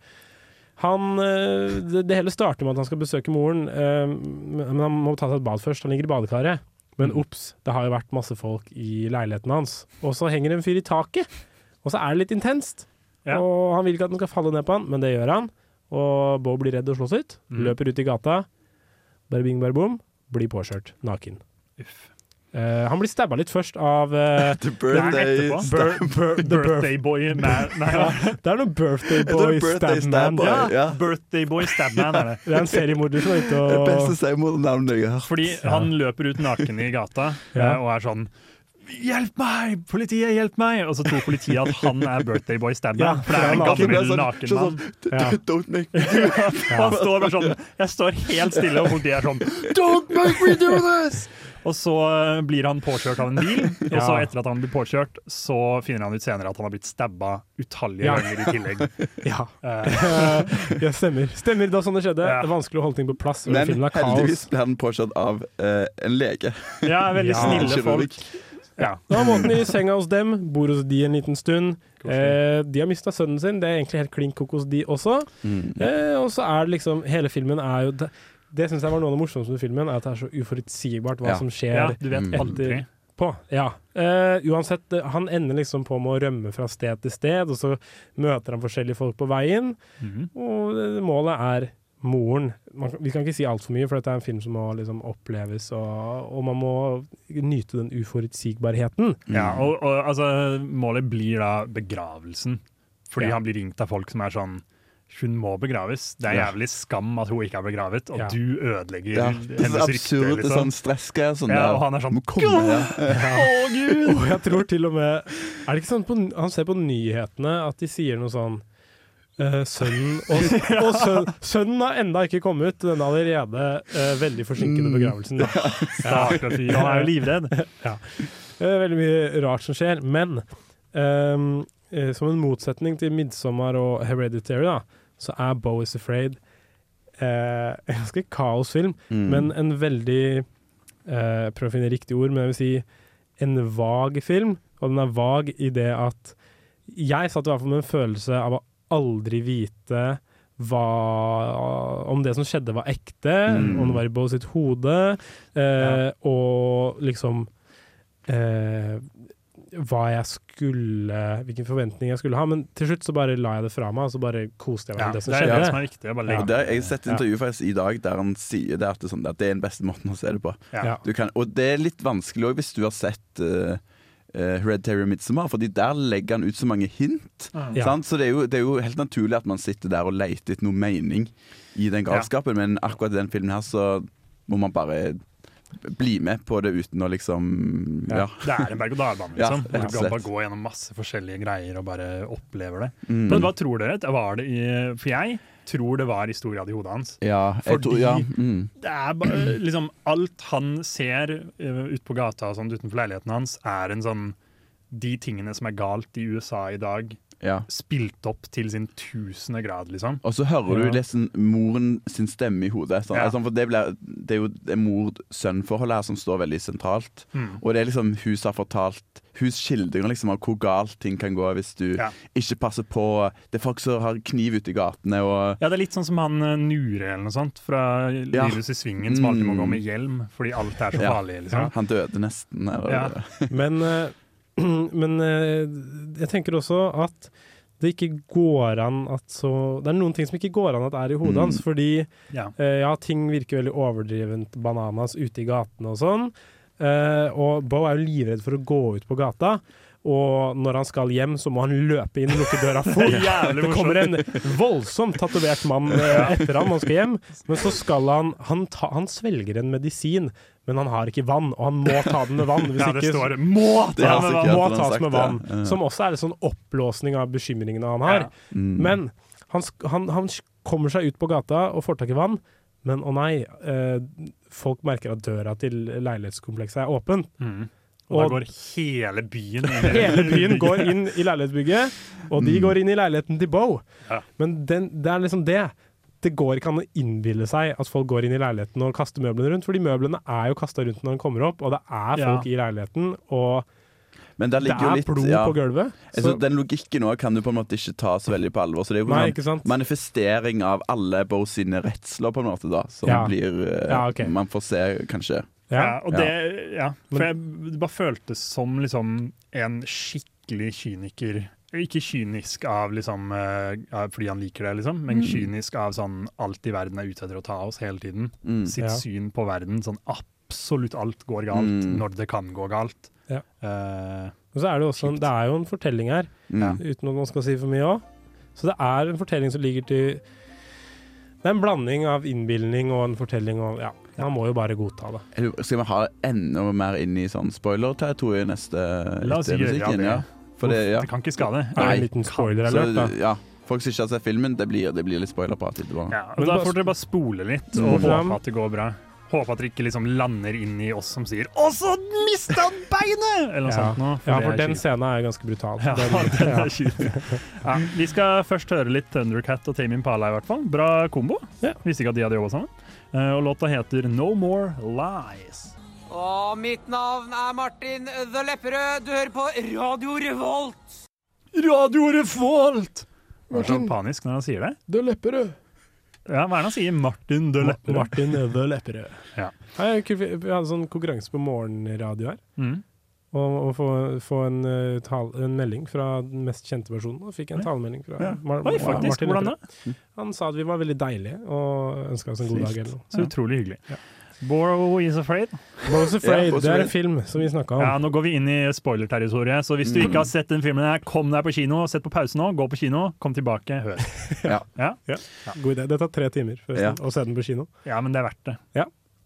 Han, eh, det, hele starter med at han skal besøke moren, eh, men han må ta seg et bad først. Han ligger i badekaret. Men Mm. ops, det har jo vært masse folk i leiligheten hans. Og så henger en fyr i taket, og så er det litt intenst. Ja. Og han vil ikke at den skal falle ned på han, men det gjør han. Og Bo blir redd og slåss ut. Mm. Løper ut i gata. Bare bing, bare bom. Blir påkjørt naken. Uff. Eh, han blir stabba litt først av uh, The birthday bur, bur, the Birthday boy man Nei, Ja, det er noe birthday boy birthday stab stab man. boy. Ja. Ja. Birthday boy stabman er det. Det er en seriemorder som er ute Det og beste seriemordernavnet jeg har hørt. Fordi han løper ut naken i gata Ja. eh, og er sånn Hjelp meg! Politiet, hjelp meg! Og så tror politiet at han er birthday boy stabman. Ja, for det er en gammel sånn- naken sånn- mann. sånn, Don't make me do it. Han står bare sånn Jeg står helt stille, og politiet er sånn Don't make me do this! Og så eh, blir han påkjørt av en bil, og så etter at han blir påkjørt, så finner han ut senere at han har blitt stabba utallige Ja. ganger i tillegg. Ja. Uh. ja, stemmer. Stemmer, da sånn det skjedde. Ja. Det er vanskelig å holde ting på plass. Men filmen er kaos. heldigvis ble han påkjørt av uh, en lege. ja, veldig Ja. snille folk. Ja. Da er måten i senga hos dem, bor hos de en liten stund. Eh, de har mista sønnen sin, det er egentlig helt klin kokos, de også. Mm. Eh, og så er det liksom Hele filmen er jo Det, syns jeg var noe av det morsomste med filmen, er at det er så uforutsigbart hva Ja. som skjer. ja, du vet Mm. aldri. på. Ja. Uh, uansett, eh, han ender liksom på med å rømme fra sted til sted, og så møter han forskjellige folk på veien. Mm. Og målet er moren. Man, vi kan ikke si altfor mye, for dette er en film som må liksom oppleves, og, og man må nyte den uforutsigbarheten. Ja, og, og altså, målet blir da begravelsen. Fordi Ja. han blir ringt av folk som er sånn Hun må begraves. Det er jævlig skam at hun ikke er begravet, og Ja. du ødelegger Ja, hennes er rykte. absurd, Liksom. sånn stressgreier. Sånn Ja, og han er sånn komme, ja. Å, gud! Og jeg tror til og med Er det ikke sånn på, Han ser på nyhetene at de sier noe sånn uh, sønnen og, og søn, Sønnen har enda ikke kommet, den allerede uh, veldig forsinkede begravelsen. Stakkars fyr, han er jo livredd. ja. Det er veldig mye rart som skjer, men ehm, eh, som en motsetning til 'Midsommar' og 'Hereditary', da, så er 'Bo is Afraid' eh, en ganske kaosfilm, Mm. men en veldig eh, Prøv å finne riktig ord, men jeg vil si en vag film. Og den er vag i det at jeg satt i hvert fall med en følelse av å aldri vite hva, om det som skjedde var ekte, Mm. om det var i Bo sitt hode, eh, og liksom eh, hva jeg skulle Hvilken forventning jeg skulle ha. Men til slutt så bare la jeg det fra meg, og så bare koste jeg meg Ja, med det det som er skjedde. det som er viktig. Og legge der, jeg har sett intervjuet intervju faktisk i dag der han sier det at det, er sånn, at det er den beste måten å se det på. Ja. Ja. Du kan, og det er litt vanskelig òg hvis du har sett uh, Hereditary og Midsommar, Fordi der legger han ut så mange hint. Ja. Sant? Så det er, jo, det er jo helt naturlig at man sitter der og leter etter noe mening i den galskapen, men akkurat i den filmen her så må man bare bli med på det uten å liksom Ja. Det er en berg-og-dal-bane, liksom. og du kan bare gå gjennom masse forskjellige greier og bare opplever det. Mm. Men hva tror dere? Var det i, for jeg tror det var i stor grad i hodet hans. Ja, jeg tror, Fordi- ja, mm. Det er bare liksom Alt han ser uh, ute på gata og sånt utenfor leiligheten hans, er en sånn De tingene som er galt i USA i dag, ja. spilt opp til sin tusende grad, liksom. Og så hører Ja. du liksom moren sin stemme i hodet. Sånn, Ja. altså, for det, blir, det er jo det mor-sønn-forholdet her som står veldig sentralt. Mm. Og det er liksom hun som har fortalt Hun skildrer liksom av hvor galt ting kan gå hvis du Ja. ikke passer på. Det er folk som har kniv ute i gatene og Ja, det er litt sånn som han uh, Nure eller noe sånt fra Ja. Livet i svingen, som alltid må gå med hjelm fordi alt er så farlig, liksom. Han døde nesten. Eller, Ja. Men, eh, men eh, jeg tenker også at det ikke går an at så Det er noen ting som ikke går an at er i hodet Mm. hans, fordi Ja. eh, ja, ting virker veldig overdrevent bananas ute i gatene og sånn. Eh, og Bo er jo livredd for å gå ut på gata. Og når han skal hjem, så må han løpe inn og lukke døra for. Det kommer en voldsomt tatovert mann eh, etter ham når han skal hjem. Men så skal han han, ta, han svelger en medisin, men han har ikke vann, og han må ta den med vann. Hvis Ja, det ikke, står 'må ta med vann'. må tas sagt, med vann. Ja. Som også er en sånn oppblåsning av bekymringene han har. Ja. Mm. Men han, han, han kommer seg ut på gata og får tak i vann, men å nei, eh, folk merker at døra til leilighetskomplekset er åpen. Mm. Og da går hele byen inn Hele byen går inn i leilighetsbygget, og de Mm. går inn i leiligheten til Bo. Ja. Men den, det er liksom det. Det går ikke an å innbille seg at folk går inn i leiligheten og kaster møblene rundt, fordi møblene er jo kasta rundt når han kommer opp, og det er Ja. folk i leiligheten, og Men der det er litt blod ja. på gulvet. Jeg Så, Den logikken òg kan du på en måte ikke ta så veldig på alvor. Så det er jo nei, en manifestering av alle Bo sine redsler, på en måte, da. Som Ja. blir eh, Ja, ok. Man får se, kanskje. Ja, og Ja. det, ja, for jeg, det bare føltes som liksom en skikkelig kyniker. Ikke kynisk av liksom eh, fordi han liker det, liksom, men Mm. kynisk av sånn alt i verden er ute etter å ta oss hele tiden. Mm. Sitt Ja. syn på verden, sånn absolutt alt går galt Mm. når det kan gå galt. Ja. Uh, Og så er det også det er jo en fortelling her, ja. uten at man skal si for mye òg. Så det er en fortelling som ligger til Det er en blanding av innbilning og en fortelling og Ja, man må jo bare godta det. Skal vi ha enda mer inn i sånn spoiler-territoriet neste La oss gjøre musikken? det. Ja. For det, ja. Det kan ikke skade. Nei, en liten spoiler-alert, da? Så, ja. Folk som ikke har sett filmen, det blir, det blir litt spoilerprat etterpå. Ja, Men da får dere bare spole litt Mm. og håpe at det går bra. Håpe at dere ikke liksom lander inn i oss som sier 'Å, så mista han beinet!' Eller noe Ja. sånt noe. Ja, for den scenen er ganske brutal. Ja, Den- den er kjip. Ja, vi skal først høre litt Thundercat og Tame Impala, i hvert fall. Bra kombo. Ja. Visste ikke at de hadde jobba sammen. Eh, og låta heter No More Lies. Og mitt navn er Martin The Lepperød. Du hører på Radio Revolt. Radio Revolt! Hva er sånn panisk når han sier det. The Lepperød. Ja, hva er det han sier? Martin The Lepperød. Martin The Lepperød. Ja. Hei. Vi hadde sånn konkurranse på morgenradio her. Mm. Og, og få, få en, uh, tal, en melding fra den mest kjente personen. Og fikk en ja. talemelding fra Ja. Mar Oi, faktisk. Martin Hvordan da? Han sa at vi var veldig deilige, og ønska oss en god dag eller noe. Så utrolig hyggelig. Boro is afraid. Borrow is Afraid, Ja, det er en film som vi snakka om. Ja, Nå går vi inn i spoilerterritoriet, så hvis du ikke har sett den filmen, her, kom deg på kino. Sett på pause nå, gå på kino, kom tilbake, hør. Ja. Ja, God idé. Det tar tre timer forresten, Ja. å se den på kino. ja men det er verdt det.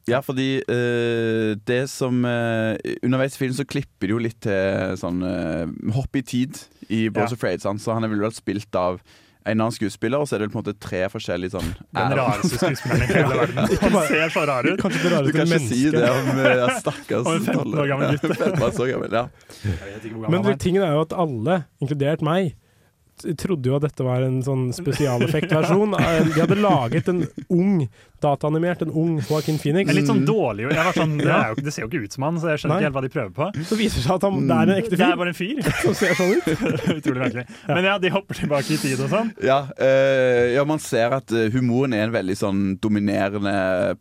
Ja, fordi uh, det som uh, Underveis i filmen så klipper de jo litt til sånn uh, hopp i tid i Boss Ja. Afraid, sant? så han er vel vel spilt av en annen skuespiller, og så er det på en måte tre forskjellige sånn Den rareste skuespilleren i hele verden. Han ser så rar ut. Kanskje det Du kan ikke si det om ja, stakkars Om en 15 år gammel gutt. 15 år så gammel, ja. Vet Men er. tingen er jo at alle, inkludert meg, trodde jo at dette var en sånn spesialeffektversjon. Eh, De hadde laget en ung, dataanimert, en ung Joaquin Phoenix. Men litt sånn dårlig. Jeg var sånn, det, er jo, det ser jo ikke ut som han, så jeg skjønner Nei. ikke helt hva de prøver på. Så viser det seg at han, det er en ekte fyr. Det er bare en fyr. som ser sånn ut. Utrolig merkelig. Men ja, de hopper tilbake i tid og sånn. Ja, øh, ja, man ser at eh, humoren er en veldig sånn dominerende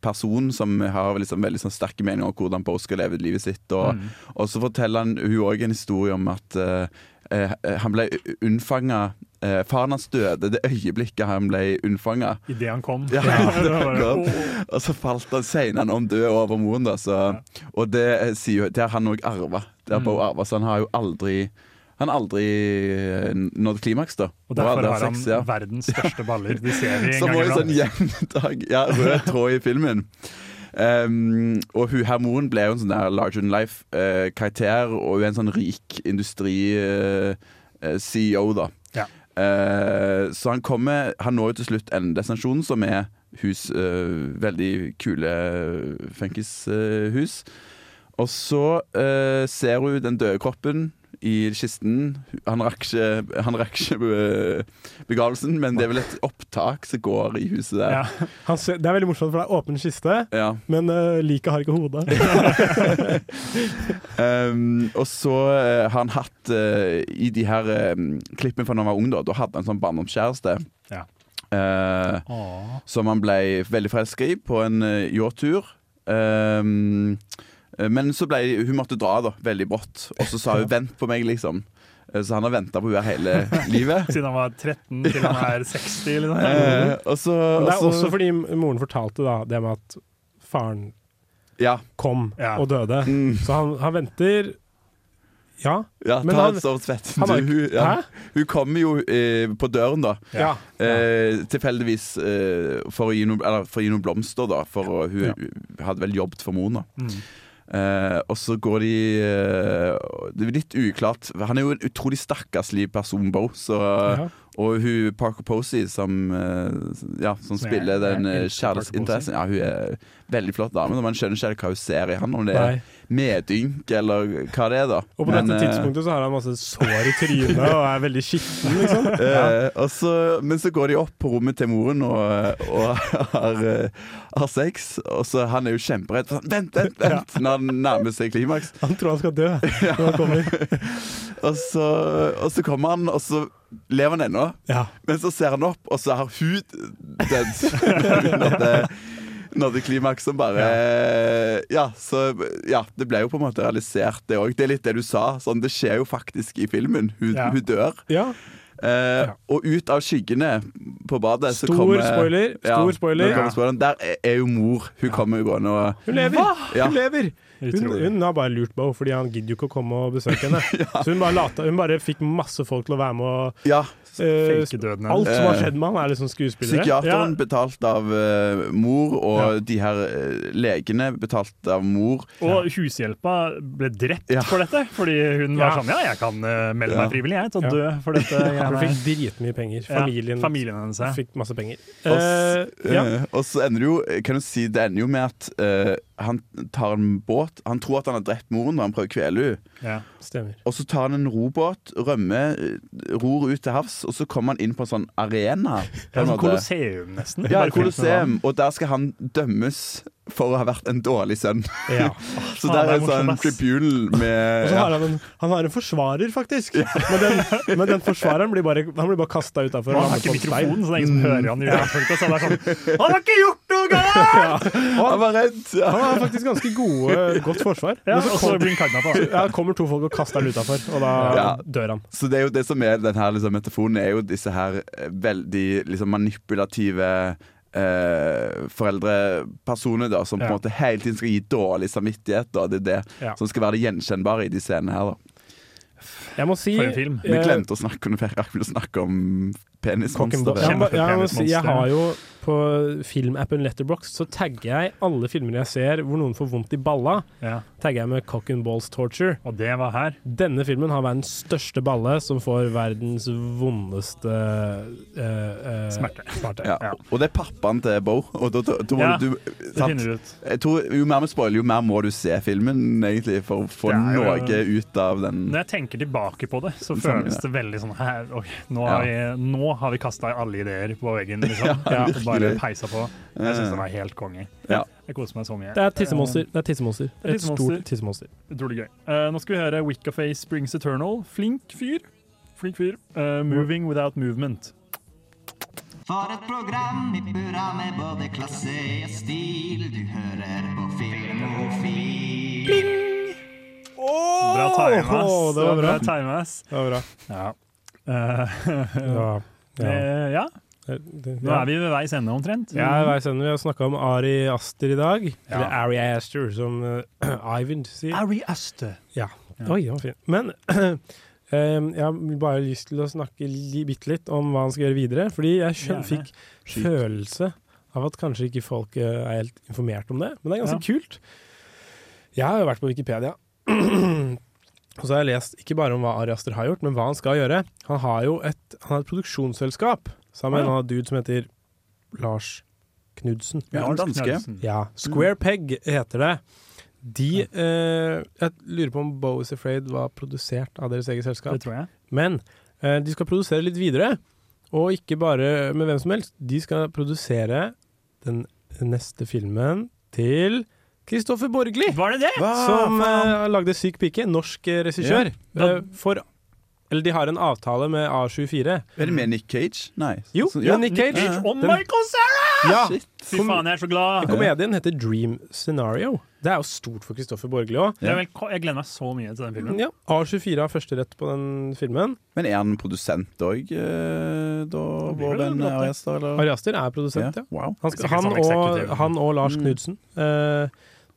person som har liksom veldig sånn sterke meninger om hvordan Bo skal leve livet sitt. Og, Mm. og så forteller han hun òg en historie om at eh, eh, han ble unnfanga eh, Faren hans døde det øyeblikket han ble unnfanga. Idet han kom. Ja, det kom. Og så falt han senere han om død over moren. Da, så, Og det, eh, sier det har han òg arva. Det Mm. Så han har jo aldri han har aldri eh, nådd klimaks, da. Og derfor har han sex, ja. verdens største baller. De ser vi en Som gang var en sånn iblant. gjentak Ja, rød tråd i filmen. Um, og hun her ble jo en sånn der larger than life-karakter, og hun er en sånn rik industri-CEO, da. Ja. Uh, så han kommer Han når jo til slutt en destinasjon som er hus eh, Veldig kule funkishus. og så eh, ser hun den døde kroppen i kisten. Han rakk ikke, han rakk ikke begravelsen, men det er vel et opptak som går i huset der. Ja. Han det er veldig morsomt, for det er åpen kiste, Ja. men uh, liket har ikke hode. Um, og så eh, har han hatt uh, I de her uh, klippene fra da han var ung, da, da hadde han en sånn barndomskjæreste. Ja. Uh, som han ble veldig forelska i på en uh, yachttur. Um, eh, men så ble hun måtte dra da, veldig brått, og så sa hun 'vent på meg', liksom. Eh, Så han har venta på henne hele livet. Siden han var 13 til han er 60. Liksom. Eh, også, Men det er og også fordi moren fortalte da det med at faren Ja. kom Ja. og døde. Mm. Så han, han venter Ja. Ja, Men ta han- et stort svett. hun, ja. Hun kommer jo eh, på døren, da. Ja. Eh, tilfeldigvis eh, for, å gi noe, eller, for å gi noen blomster, da. For hun Ja. hadde vel jobbet for moren, da. Mm. Eh, og så går de uh, Det er litt uklart. Han er jo en utrolig stakkarslig person, Bo. Så, Ja. Og hun Parker Posey, som, uh, ja, som spiller den kjærlighetsinteressen, ja, hun er veldig flott dame. men Man skjønner ikke hva hun ser i han, om det Nei. Er medynk eller hva det er. da Og på Men, dette eh, tidspunktet så har han masse sår i trynet og er veldig skitten, liksom. Eh, og så, men så går de opp på rommet til moren og, og har, eh, har sex. Og så Han er jo kjemperedd. Sånn, vent, vent, vent! Når han nærmer seg klimaks. Han tror han skal dø når han kommer. Og så, og så kommer han, og så lever han ennå. Ja. Men så ser han opp, og så har hud dødd. Nådde som bare ja. så ja, det ble jo på en måte realisert, det òg. Det er litt det du sa. Sånn, det skjer jo faktisk i filmen. Hun, Ja. hun dør. ja. Eh, Og ut av skyggene på badet så Stor kommer spoiler, stor spoiler. spoileren. Der er- er jo mor. Hun kommer jo gående og Hun lever! Ja. Hun lever! Hun, hun har bare lurt Bo, fordi han gidder jo ikke å komme og besøke henne. Så hun bare, lata, hun bare fikk masse folk til å være med og Ja. Eh, Fake døden. Alt som har Eh, skjedd med han, er liksom skuespillere. Psykiateren betalt av uh, mor, og de her legene betalt av mor. Og hushjelpa ble drept Ja. for dette, fordi hun var sånn Ja, jeg kan melde Ja. meg frivillig jeg, til å Ja. dø for dette. Hun fikk dritmye penger. Ja, Familien, familien hennes, fikk masse penger. Og ja. så ender det jo Kan du si, det ender jo med at han tar en båt Han tror at han har drept moren da han prøver å kvele henne. Ja. Stemmer. Og så tar han en robåt, rømmer, eh, ror ut til havs, og så kommer han inn på en sånn arena. på Ja, en sånn måte. Nesten. Ja, Colosseum. Og der skal han dømmes for å ha vært en dårlig sønn. Ja. så faen, der er er en sånn tribunal med Og så har han en, han har en forsvarer, faktisk. Men, den, men den forsvareren blir bare, han blir bare kasta utafor. Han har ikke mikrofonen, så det er ingen som hører han i utgangspunktet. Så det er sånn Han har ikke gjort Ja. Han var redd. Ja. han har faktisk ganske gode, godt forsvar. Ja, og så blir han kidnappa. ja, kommer to folk og kaster han utafor, og da Ja. dør han. Så det er jo det som er den her liksom, metafonen, er jo disse her eh, veldig liksom, manipulative eh, foreldrepersoner da, som på en måte hele tiden skal gi dårlig samvittighet. Da. Det er det Ja. som skal være det gjenkjennbare i de scenene her. Da. Jeg må si. Vi eh, glemte å snakke snakke om Cock and penismonsteret. Jeg, jeg, si, jeg har jo på filmappen Letterbox så tagger jeg alle filmer jeg ser hvor noen får vondt i balla. Ja. Tagger jeg med Cock and Balls Torture. Og det var her. Denne filmen har verdens største balle, som får verdens vondeste uh, uh, Smerte. smerte. Ja. Ja. Og det er pappaen til Bo. Og da, da, da må Ja, du, Det finner du ut. Jeg tror, jo mer vi spoiler, jo mer må du se filmen egentlig for å få noe ut av den. Når jeg tenker tilbake på det, så føles det. veldig sånn her, okay, Nå har vi, nå har vi kasta alle ideer på veggen, liksom. Ja, bare peisa på. Jeg syns den var helt konge. Ja. Jeg koser meg så mye. Det er tissemonster. Det er tissemonster. Et, er Et stort tissemonster. Eh, Utrolig gøy. Uh, nå skal vi høre Wiccaface Springs Eternal. Flink fyr. Flink fyr. Uh, moving Without Movement. For et program i burra med både klasse og stil. Du hører på Filmofil. Bra time, ass. Åh, det var bra. time, ass. Det var bra. Ja. Uh, Ja. ja. Det- Nå er vi ved veis ende, omtrent. Ja, jeg vet, Vi har snakka om Ari Aster i dag. Ja. Eller Ari Aster, som uh, Ivan sier. Ari Aster. Ja. Ja. Oi, den var fin. Men eh, jeg har bare lyst til å snakke li, bitte litt om hva han skal gjøre videre. Fordi jeg skjøn, fikk Sykt. følelse av at kanskje ikke folk eh, er helt informert om det. Men det er ganske Ja. kult. Jeg har jo vært på Wikipedia. Og så har jeg lest ikke bare om hva Ari Aster har gjort, men hva han skal gjøre. Han har jo et, han har et produksjonsselskap sammen med en annen dude som heter Lars Knudsen. Ja, Lars danske. Knudsen. Ja, Square Peg heter det. De eh, Jeg lurer på om Bo is Afraid var produsert av deres eget selskap. Det tror jeg. Men eh, de skal produsere litt videre, og ikke bare med hvem som helst. De skal produsere den neste filmen til Kristoffer Borgli. Var det det? Som eh, lagde Syk pike. Norsk eh, regissør. Ja. Da, for Eller de har en avtale med A24. Er det med Nick Cage? Nei. Jo, Så- ja. Nick Cage. Ja. Og Michael Sarah! Ja. Fy faen, jeg er så glad. Komedien heter Dream Scenario. Det er jo stort for Kristoffer Borgli òg. Vil, jeg gleder meg så mye til den filmen. Ja, A24 har førsterett på den filmen. Men er han produsent òg, eh, da, vår venn Ari Aster? Ari Aster er produsent, ja. Wow. Han, skal, han, og, han og Lars Mm. Knudsen eh,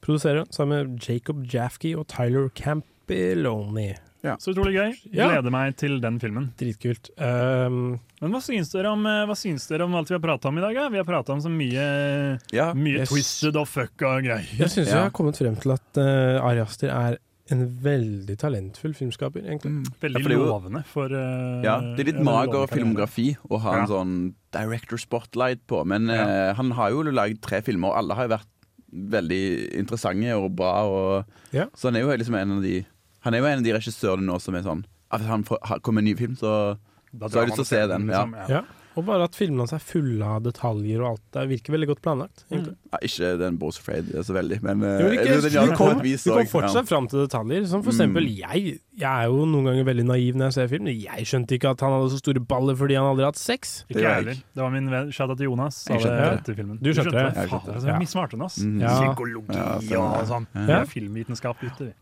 produserer sammen med Jacob Jafki og Tyler Campiloni. Så utrolig gøy. Ja. Gleder meg til den filmen. Dritkult. Um, Men hva syns dere om, eh, hva syns dere om alt vi har prata om i dag? Ja? Vi har prata om så mye, Ja. mye twisted og fucka greier. jeg syns Ja. jeg har kommet frem til at uh, Ari Aster er en veldig talentfull filmskaper, egentlig. Mm. Veldig Ja, for det er jo- lovende for uh, Ja, det er litt mager filmografi å ha en sånn director spotlight på, men Ja. eh, han har jo lagd tre filmer, og alle har jo vært veldig interessante og bra. Og, Ja. Så han er jo liksom en av de Han er jo en av de regissørene nå som er sånn at Hvis han kommer med en ny film, så Da Så har jeg lyst til å se den, liksom. Ja. Og bare at filmene hans er fulle av detaljer og alt. Det virker veldig godt planlagt. Mm. ja, Ikke den Bose Afraid så veldig, men eh, Jo, ikke, den du kom, du fortsatt fram til detaljer. Som for Mm. eksempel jeg. Jeg er jo noen ganger veldig naiv når jeg ser film. Jeg skjønte ikke at han hadde så store baller fordi han aldri har hatt sex. Ikke Det jeg heller. Det var min venn Shoutout til Jonas. Sa skjønte det skjønte etter filmen. Du skjønte det? Jeg skjønte det det. er mye smartere enn oss. Ja. Psykologi Ja, og sånn. Ja. Vi filmvitenskap ute, vi.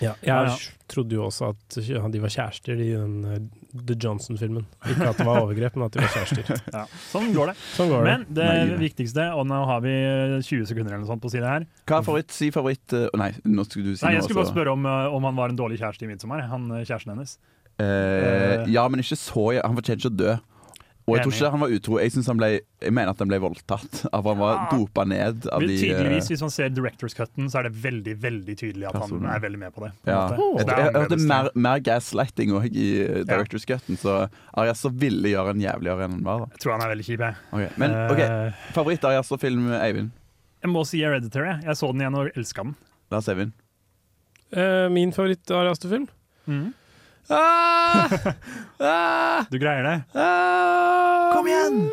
Ja, jeg trodde jo også at de var kjærester i den eh, The Johnson-filmen. Ikke at det var overgrep, men at de var kjærester. Ja, sånn går det. Sånn går. Men det nei. viktigste, og nå har vi 20 sekunder eller noe sånt på å si det her Hva er favoritt? Si favoritt eh, Nei, nå skulle du si Nei, noe. Jeg skulle bare spørre om, eh, om han var en dårlig kjæreste i 'Midtsommer', han eh, kjæresten hennes. Uh, ja, men ikke så Han fortjener ikke å dø. Og jeg tror ikke han var utro. Jeg, han ble, jeg mener at han ble voldtatt. At han var Ja. dopa ned av de tydeligvis, eh, Hvis man ser Directors Cutten, så er det veldig veldig tydelig at han er veldig med på det. på ja. måte. Jeg, det jeg, jeg hørte mer, mer gaslighting òg i Directors Directors Cutten, så Ariaster ville gjøre en jævligere enn han var. da Jeg tror han er veldig kjip, jeg. Okay. Men OK, Eh, favoritt-Ariaster-film, Eivind? Jeg må si Hereditary. Jeg så den igjen og elska den. Lars Eivind? Uh, min favoritt-Ariaster-film? Mhm. Ah! Ah! Du greier det? Ah! Kom igjen!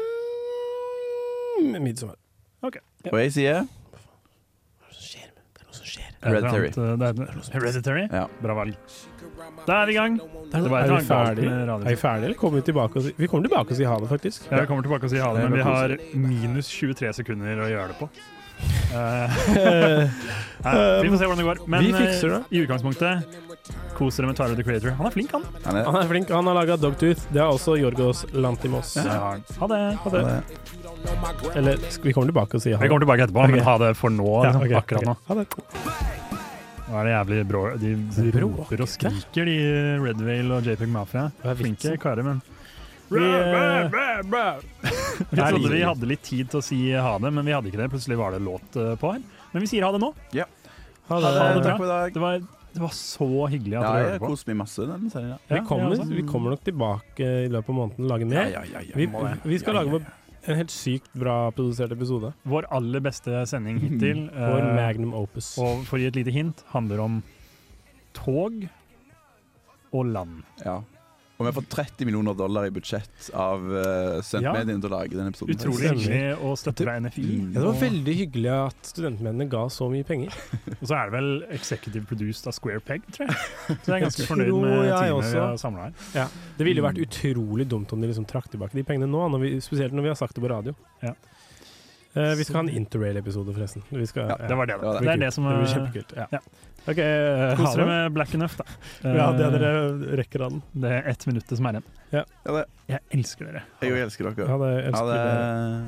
Midtsommer. Ok. Og jeg sier Hereditary. Hereditary? Ja. Bra valg. Da er vi i gang. Er vi er vi radio. ferdige, eller kommer vi tilbake og si Vi kommer tilbake og sier ha det, faktisk. Ja, vi kommer tilbake og sier ha det, men vi har minus 23 sekunder å gjøre det på. Eh, nei, vi får se hvordan det går. Men Vi fikser det. eh, i utgangspunktet, koser dere med Tyler the Creator. Han er flink, han. Han er, Han er flink. Han har laga Dogtooth. Det har også Jorgos Lantimos. Ja. han. Ha det. Ha det. Eller skal vi kommer tilbake og sier ha Vi kommer tilbake etterpå, Ok. men ha det for nå. Ja, liksom, ok, akkurat ok. nå. Ha det. Nå er det jævlig brå. De, de Bråker. roper og skriker, de Red Whale og JPEG Mafia. Hva er Flinke vitsen? karer, men vi, eh, vi trodde vi hadde litt tid til å si ha det, men vi hadde ikke det. Plutselig var det låt eh, på her. Men vi sier ha det nå. Ja. Ha det. Ha det Takk bra. for i dag. Det var, det var så hyggelig at Ja, dere jeg hørte på. koser meg masse den serien, ja. Vi kommer, jeg vi kommer nok tilbake i løpet av måneden og lager mer. Ja, ja, ja, ja, vi, vi skal Ja, lage vår- en helt sykt bra produsert episode. Vår aller beste sending hittil. Vår eh, magnum opus. Og for å gi et lite hint, handler om tog og land. Ja. Og vi har fått 30 millioner dollar i budsjett av uh, studentmediene til å lage denne episoden. Utrolig hyggelig å støtte deg, NFI. Mm. Ja, det var veldig hyggelig at studentmennene ga så mye penger. Og så er det vel executive produced av Square Peg, tror jeg. Så jeg er ganske Jeg fornøyd med teamet vi har samla her. Ja. Det ville jo vært utrolig dumt om de liksom trakk tilbake de pengene nå, når vi, spesielt når vi har sagt det på radio. Ja. Uh, vi skal ha en interrail-episode, forresten. Vi skal, Ja, det var det, da. Det, Det er det som det blir er- kjempekult. Ja. Ok, eh, Kos dere det. med Black Enough, da. Ja, det Eh, dere rekker av den. Det er ett minutt som er igjen. Ja. Ja. Jeg elsker dere. Jeg elsker dere. Ja, det. Elsker dere.